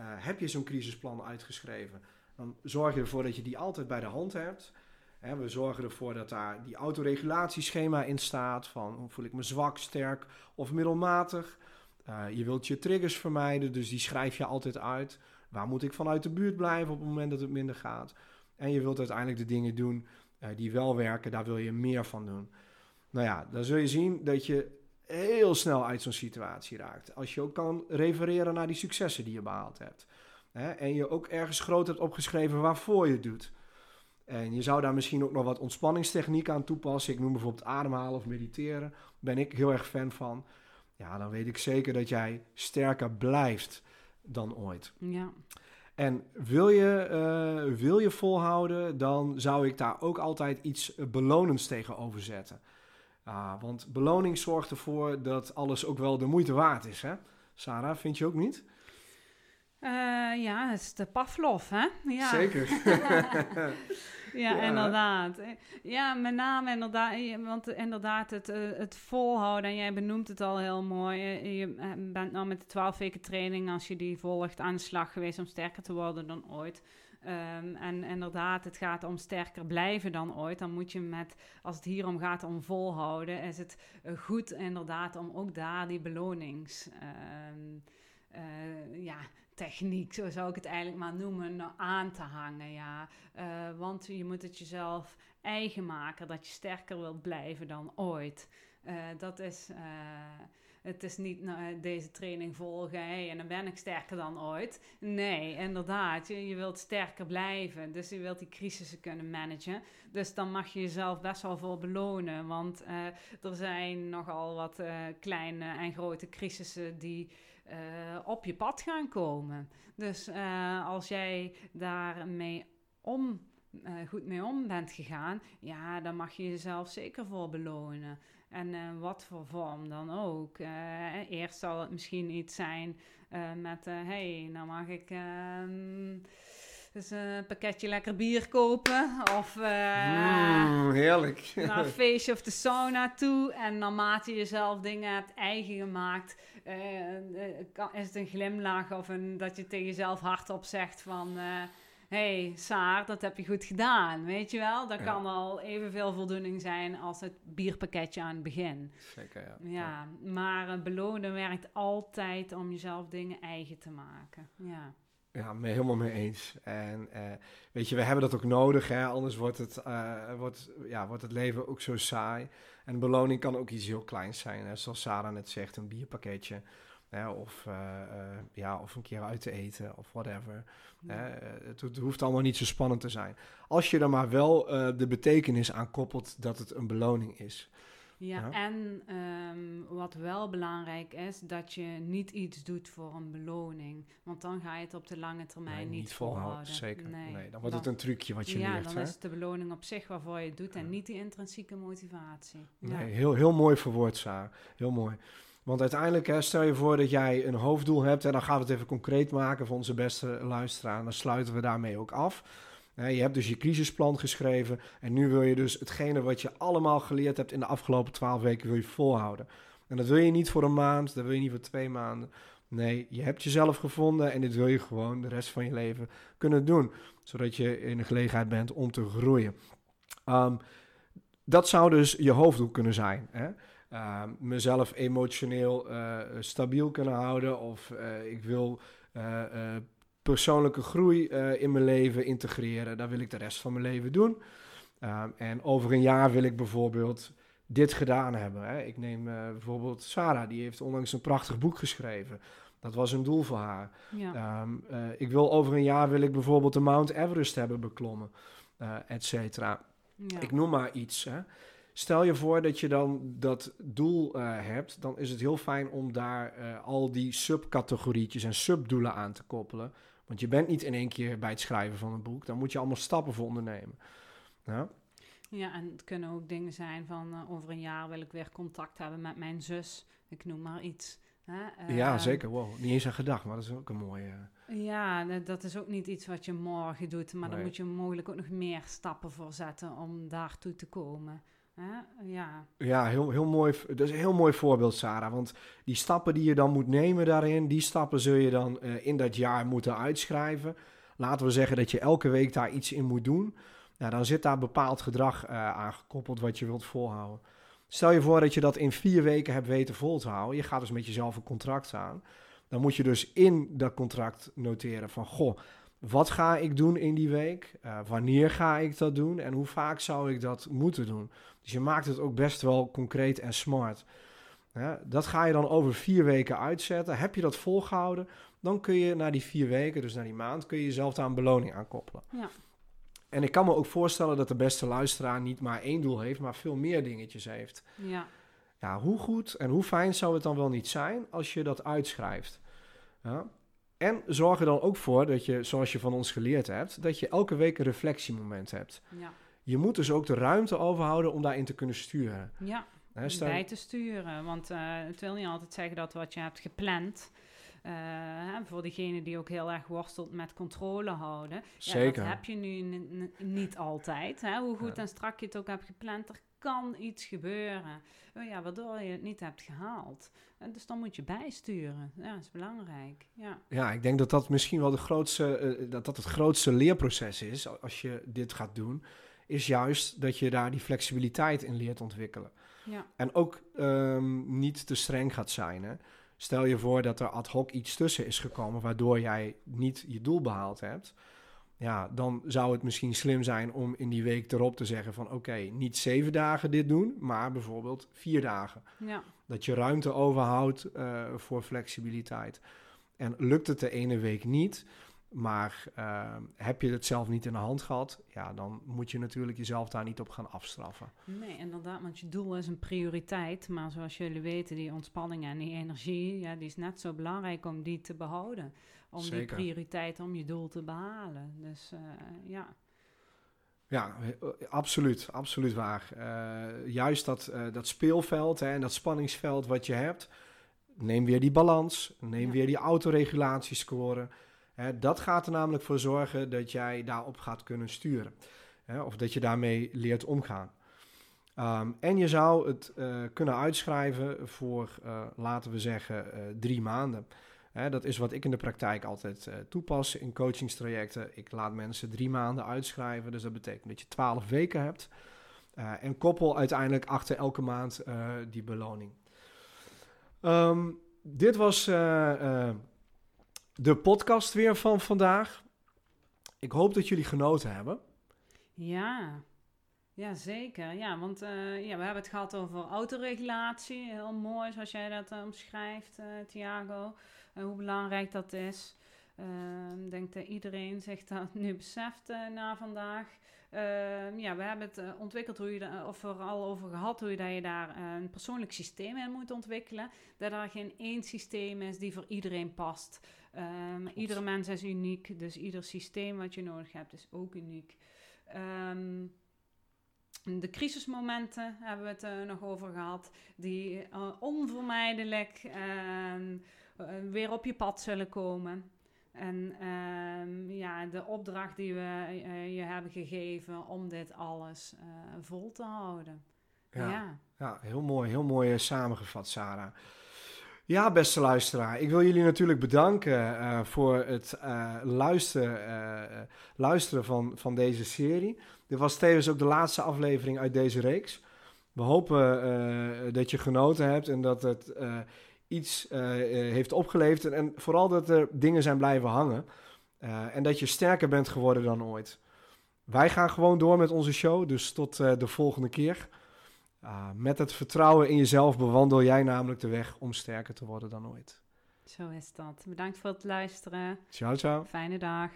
Speaker 1: Heb je zo'n crisisplan uitgeschreven, dan zorg je ervoor dat je die altijd bij de hand hebt. We zorgen ervoor dat daar die autoregulatieschema in staat van voel ik me zwak, sterk of middelmatig. Eh, je wilt je triggers vermijden, dus die schrijf je altijd uit. Waar moet ik vanuit de buurt blijven op het moment dat het minder gaat? En je wilt uiteindelijk de dingen doen eh, die wel werken, daar wil je meer van doen. Nou ja, dan zul je zien dat je heel snel uit zo'n situatie raakt. Als je ook kan refereren naar die successen die je behaald hebt. Hè? En je ook ergens groot hebt opgeschreven waarvoor je het doet. En je zou daar misschien ook nog wat ontspanningstechniek aan toepassen. Ik noem bijvoorbeeld ademhalen of mediteren. Daar ben ik heel erg fan van. Ja, dan weet ik zeker dat jij sterker blijft dan ooit.
Speaker 2: ja.
Speaker 1: En wil je, eh, wil je volhouden, dan zou ik daar ook altijd iets eh, belonends tegenover zetten. Ah, want beloning zorgt ervoor dat alles ook wel de moeite waard is. Hè? Sarah, vind je ook niet?
Speaker 2: Eh, ja, dat is de Pavlov, hè? Ja.
Speaker 1: Zeker. (laughs)
Speaker 2: ja,
Speaker 1: Ja.
Speaker 2: inderdaad. Ja, met name inderdaad, eh, want inderdaad het, eh, het volhouden, en jij benoemt het al heel mooi, eh, je eh, bent nou met de 12 weken training, als je die volgt, aan de slag geweest om sterker te worden dan ooit. Ehm, en inderdaad, het gaat om sterker blijven dan ooit. Dan moet je met, als het hier om gaat om volhouden, is het eh, goed inderdaad om ook daar die belonings... ehm, eh, ja, techniek, zo zou ik het eigenlijk maar noemen, nou, aan te hangen. Ja. Eh, want je moet het jezelf eigen maken dat je sterker wilt blijven dan ooit. Eh, dat is, eh, het is niet nou, deze training volgen en dan ben ik sterker dan ooit. Nee, inderdaad, je, je wilt sterker blijven. Dus je wilt die crisissen kunnen managen. Dus dan mag je jezelf best wel voor belonen. Want er zijn nogal wat kleine en grote crisissen die eh, op je pad gaan komen. Dus eh, als jij daarmee om, eh, goed mee om bent gegaan, ja, dan mag je jezelf zeker voor belonen. En wat voor vorm dan ook. Eerst zal het misschien iets zijn met, hé, hey, nou mag ik ehm, dus een pakketje lekker bier kopen. Of
Speaker 1: Mm, heerlijk.
Speaker 2: naar een feestje of de sauna toe. En naarmate je jezelf dingen hebt eigen gemaakt, kan- is het een glimlach of een, dat je tegen jezelf hardop zegt van... eh hey, Saar, dat heb je goed gedaan, weet je wel? Dat
Speaker 1: Ja.
Speaker 2: kan al evenveel voldoening zijn als het bierpakketje aan het begin.
Speaker 1: Zeker, ja.
Speaker 2: Ja, maar eh, belonen werkt altijd om jezelf dingen eigen te maken. Ja,
Speaker 1: Ja, me helemaal mee eens. En eh, weet je, we hebben dat ook nodig, hè? anders wordt het, eh, wordt, ja, wordt het leven ook zo saai. En beloning kan ook iets heel kleins zijn, hè? zoals Sarah net zegt, een bierpakketje. Hè? Of, eh, ja, of een keer uit te eten, of whatever. Hè? Het, het hoeft allemaal niet zo spannend te zijn. Als je er maar wel de betekenis aan koppelt dat het een beloning is.
Speaker 2: Ja,
Speaker 1: Ja.
Speaker 2: en ehm, wat wel belangrijk is, dat je niet iets doet voor een beloning. Want dan ga je het op de lange termijn
Speaker 1: Nee,
Speaker 2: niet, volhouden.
Speaker 1: Zeker. Nee.
Speaker 2: Nee,
Speaker 1: dan wordt het een trucje wat je
Speaker 2: ja,
Speaker 1: leert.
Speaker 2: dan
Speaker 1: hè?
Speaker 2: is het de beloning op zich waarvoor je het doet en
Speaker 1: Ja.
Speaker 2: niet die intrinsieke motivatie. Ja.
Speaker 1: Nee, heel, heel mooi verwoord, Sarah. Heel mooi. Want uiteindelijk, hè, stel je voor dat jij een hoofddoel hebt... en dan gaan we het even concreet maken voor onze beste luisteraar... en dan sluiten we daarmee ook af. Je hebt dus je crisisplan geschreven... en nu wil je dus hetgene wat je allemaal geleerd hebt... in de afgelopen twaalf weken wil je volhouden. En dat wil je niet voor een maand, dat wil je niet voor twee maanden. Nee, je hebt jezelf gevonden... en dit wil je gewoon de rest van je leven kunnen doen... zodat je in de gelegenheid bent om te groeien. Ehm, dat zou dus je hoofddoel kunnen zijn. Hè? Uh, mezelf emotioneel uh, stabiel kunnen houden. Of uh, ik wil uh, persoonlijke groei in mijn leven integreren. Dat wil ik de rest van mijn leven doen. Um, en over een jaar wil ik bijvoorbeeld dit gedaan hebben. Hè? Ik neem bijvoorbeeld Sarah, die heeft onlangs een prachtig boek geschreven. Dat was een doel voor haar.
Speaker 2: Ja.
Speaker 1: Um, ik wil over een jaar wil ik bijvoorbeeld de Mount Everest hebben beklommen, et cetera.
Speaker 2: Ja.
Speaker 1: Ik noem maar iets. Hè. Stel je voor dat je dan dat doel uh, hebt, dan is het heel fijn om daar uh, al die subcategorietjes en subdoelen aan te koppelen. Want je bent niet in één keer bij het schrijven van een boek, daar moet je allemaal stappen voor ondernemen. Ja,
Speaker 2: ja en het kunnen ook dingen zijn van uh, over een jaar wil ik weer contact hebben met mijn zus, ik noem maar iets. Hè?
Speaker 1: ja, zeker. Wow, niet eens aan gedacht, maar dat is ook een mooie.
Speaker 2: Ja, dat is ook niet iets wat je morgen doet, maar
Speaker 1: Nee.
Speaker 2: daar moet je mogelijk ook nog meer stappen voor zetten om daartoe te komen. Ja,
Speaker 1: Ja, heel, heel mooi. Dat is een heel mooi voorbeeld, Sarah. Want die stappen die je dan moet nemen daarin, die stappen zul je dan eh, in dat jaar moeten uitschrijven. Laten we zeggen dat je elke week daar iets in moet doen. Ja, dan zit daar bepaald gedrag uh, aan gekoppeld wat je wilt volhouden. Stel je voor dat je dat in vier weken hebt weten vol te houden. Je gaat dus met jezelf een contract aan. Dan moet je dus in dat contract noteren van... Goh, wat ga ik doen in die week? Uh, wanneer ga ik dat doen? En hoe vaak zou ik dat moeten doen? Dus je maakt het ook best wel concreet en smart. Ja, dat ga je dan over vier weken uitzetten. Heb je dat volgehouden, dan kun je na die vier weken, dus na die maand, kun je jezelf daar een beloning aan koppelen.
Speaker 2: Ja.
Speaker 1: En ik kan me ook voorstellen dat de beste luisteraar niet maar één doel heeft, maar veel meer dingetjes heeft.
Speaker 2: ja,
Speaker 1: Ja, hoe goed en hoe fijn zou het dan wel niet zijn als je dat uitschrijft? Ja? En zorg er dan ook voor dat je, zoals je van ons geleerd hebt, dat je elke week een reflectiemoment hebt.
Speaker 2: ja,
Speaker 1: Je moet dus ook de ruimte overhouden om daarin te kunnen sturen.
Speaker 2: ja.
Speaker 1: Stel-
Speaker 2: bij te sturen. Want eh, het wil niet altijd zeggen dat wat je hebt gepland. eh, voor degene die ook heel erg worstelt met controle houden. Ja,
Speaker 1: Zeker.
Speaker 2: dat heb je nu niet altijd. Hè? Hoe goed
Speaker 1: Ja.
Speaker 2: en strak je het ook hebt gepland, er kan iets gebeuren. Oh ja, waardoor je het niet hebt gehaald. En dus dan moet je bijsturen. Ja, dat is belangrijk. Ja,
Speaker 1: Ja, ik denk dat dat misschien wel de grootste, eh, dat dat het grootste leerproces is als je dit gaat doen, is juist dat je daar die flexibiliteit in leert ontwikkelen.
Speaker 2: ja,
Speaker 1: En ook ehm, niet te streng gaat zijn. Hè? Stel je voor dat er ad hoc iets tussen is gekomen waardoor jij niet je doel behaald hebt. Ja, dan zou het misschien slim zijn om in die week erop te zeggen van oké, niet zeven dagen dit doen, maar bijvoorbeeld vier dagen.
Speaker 2: ja,
Speaker 1: Dat je ruimte overhoudt eh, voor flexibiliteit. En lukt het de ene week niet, maar eh, heb je het zelf niet in de hand gehad, ja, dan moet je natuurlijk jezelf daar niet op gaan afstraffen.
Speaker 2: Nee, inderdaad, want je doel is een prioriteit. Maar zoals jullie weten, die ontspanning en die energie, ja, die is net zo belangrijk om die te behouden. Om die prioriteit, om je doel te behalen. Dus eh, ja,
Speaker 1: Ja, eh, absoluut, absoluut waar. Eh, juist dat, dat speelveld hè, en dat spanningsveld wat je hebt, neem weer die balans, neem
Speaker 2: Ja.
Speaker 1: weer die autoregulatiescore. Hè, dat gaat er namelijk voor zorgen dat jij daarop gaat kunnen sturen. Hè, of dat je daarmee leert omgaan. Ehm, en je zou het kunnen uitschrijven voor, laten we zeggen, drie maanden. Dat is wat ik in de praktijk altijd eh, toepas in coachingstrajecten. Ik laat mensen drie maanden uitschrijven, dus dat betekent dat je twaalf weken hebt. Eh, en koppel uiteindelijk achter elke maand eh, die beloning. Ehm, dit was de podcast weer van vandaag. Ik hoop dat jullie genoten hebben.
Speaker 2: ja. Ja, zeker. Ja, want eh, ja, we hebben het gehad over autoregulatie. Heel mooi zoals jij dat eh, omschrijft, eh Thiago. Hoe belangrijk dat is. Ehm, Ik denk dat iedereen zich (laughs) dat nu beseft na vandaag. Ehm, ja, we hebben het ontwikkeld hoe je da- of vooral over gehad hoe je, dat je daar een persoonlijk systeem in moet ontwikkelen. Dat er geen één systeem is die voor iedereen past. Ehm, iedere mens is uniek, dus ieder systeem wat je nodig hebt is ook uniek. Ehm, de crisismomenten hebben we het eh, nog over gehad, die eh, onvermijdelijk ehm, eh, weer op je pad zullen komen. En ehm, ja, de opdracht die we je hebben gegeven om dit alles vol te houden.
Speaker 1: Ja.
Speaker 2: ja.
Speaker 1: Ja, heel mooi, heel mooi samengevat, Sarah. Ja, beste luisteraar, ik wil jullie natuurlijk bedanken voor het luisteren, luisteren van, van deze serie. Dit was tevens ook de laatste aflevering uit deze reeks. We hopen eh, dat je genoten hebt en dat het eh, iets eh, heeft opgeleverd. En, en vooral dat er dingen zijn blijven hangen. En dat je sterker bent geworden dan ooit. Wij gaan gewoon door met onze show, dus tot de volgende keer. Ah, met het vertrouwen in jezelf bewandel jij namelijk de weg om sterker te worden dan ooit.
Speaker 2: Zo is dat. Bedankt voor het luisteren.
Speaker 1: Ciao, ciao.
Speaker 2: Fijne dag.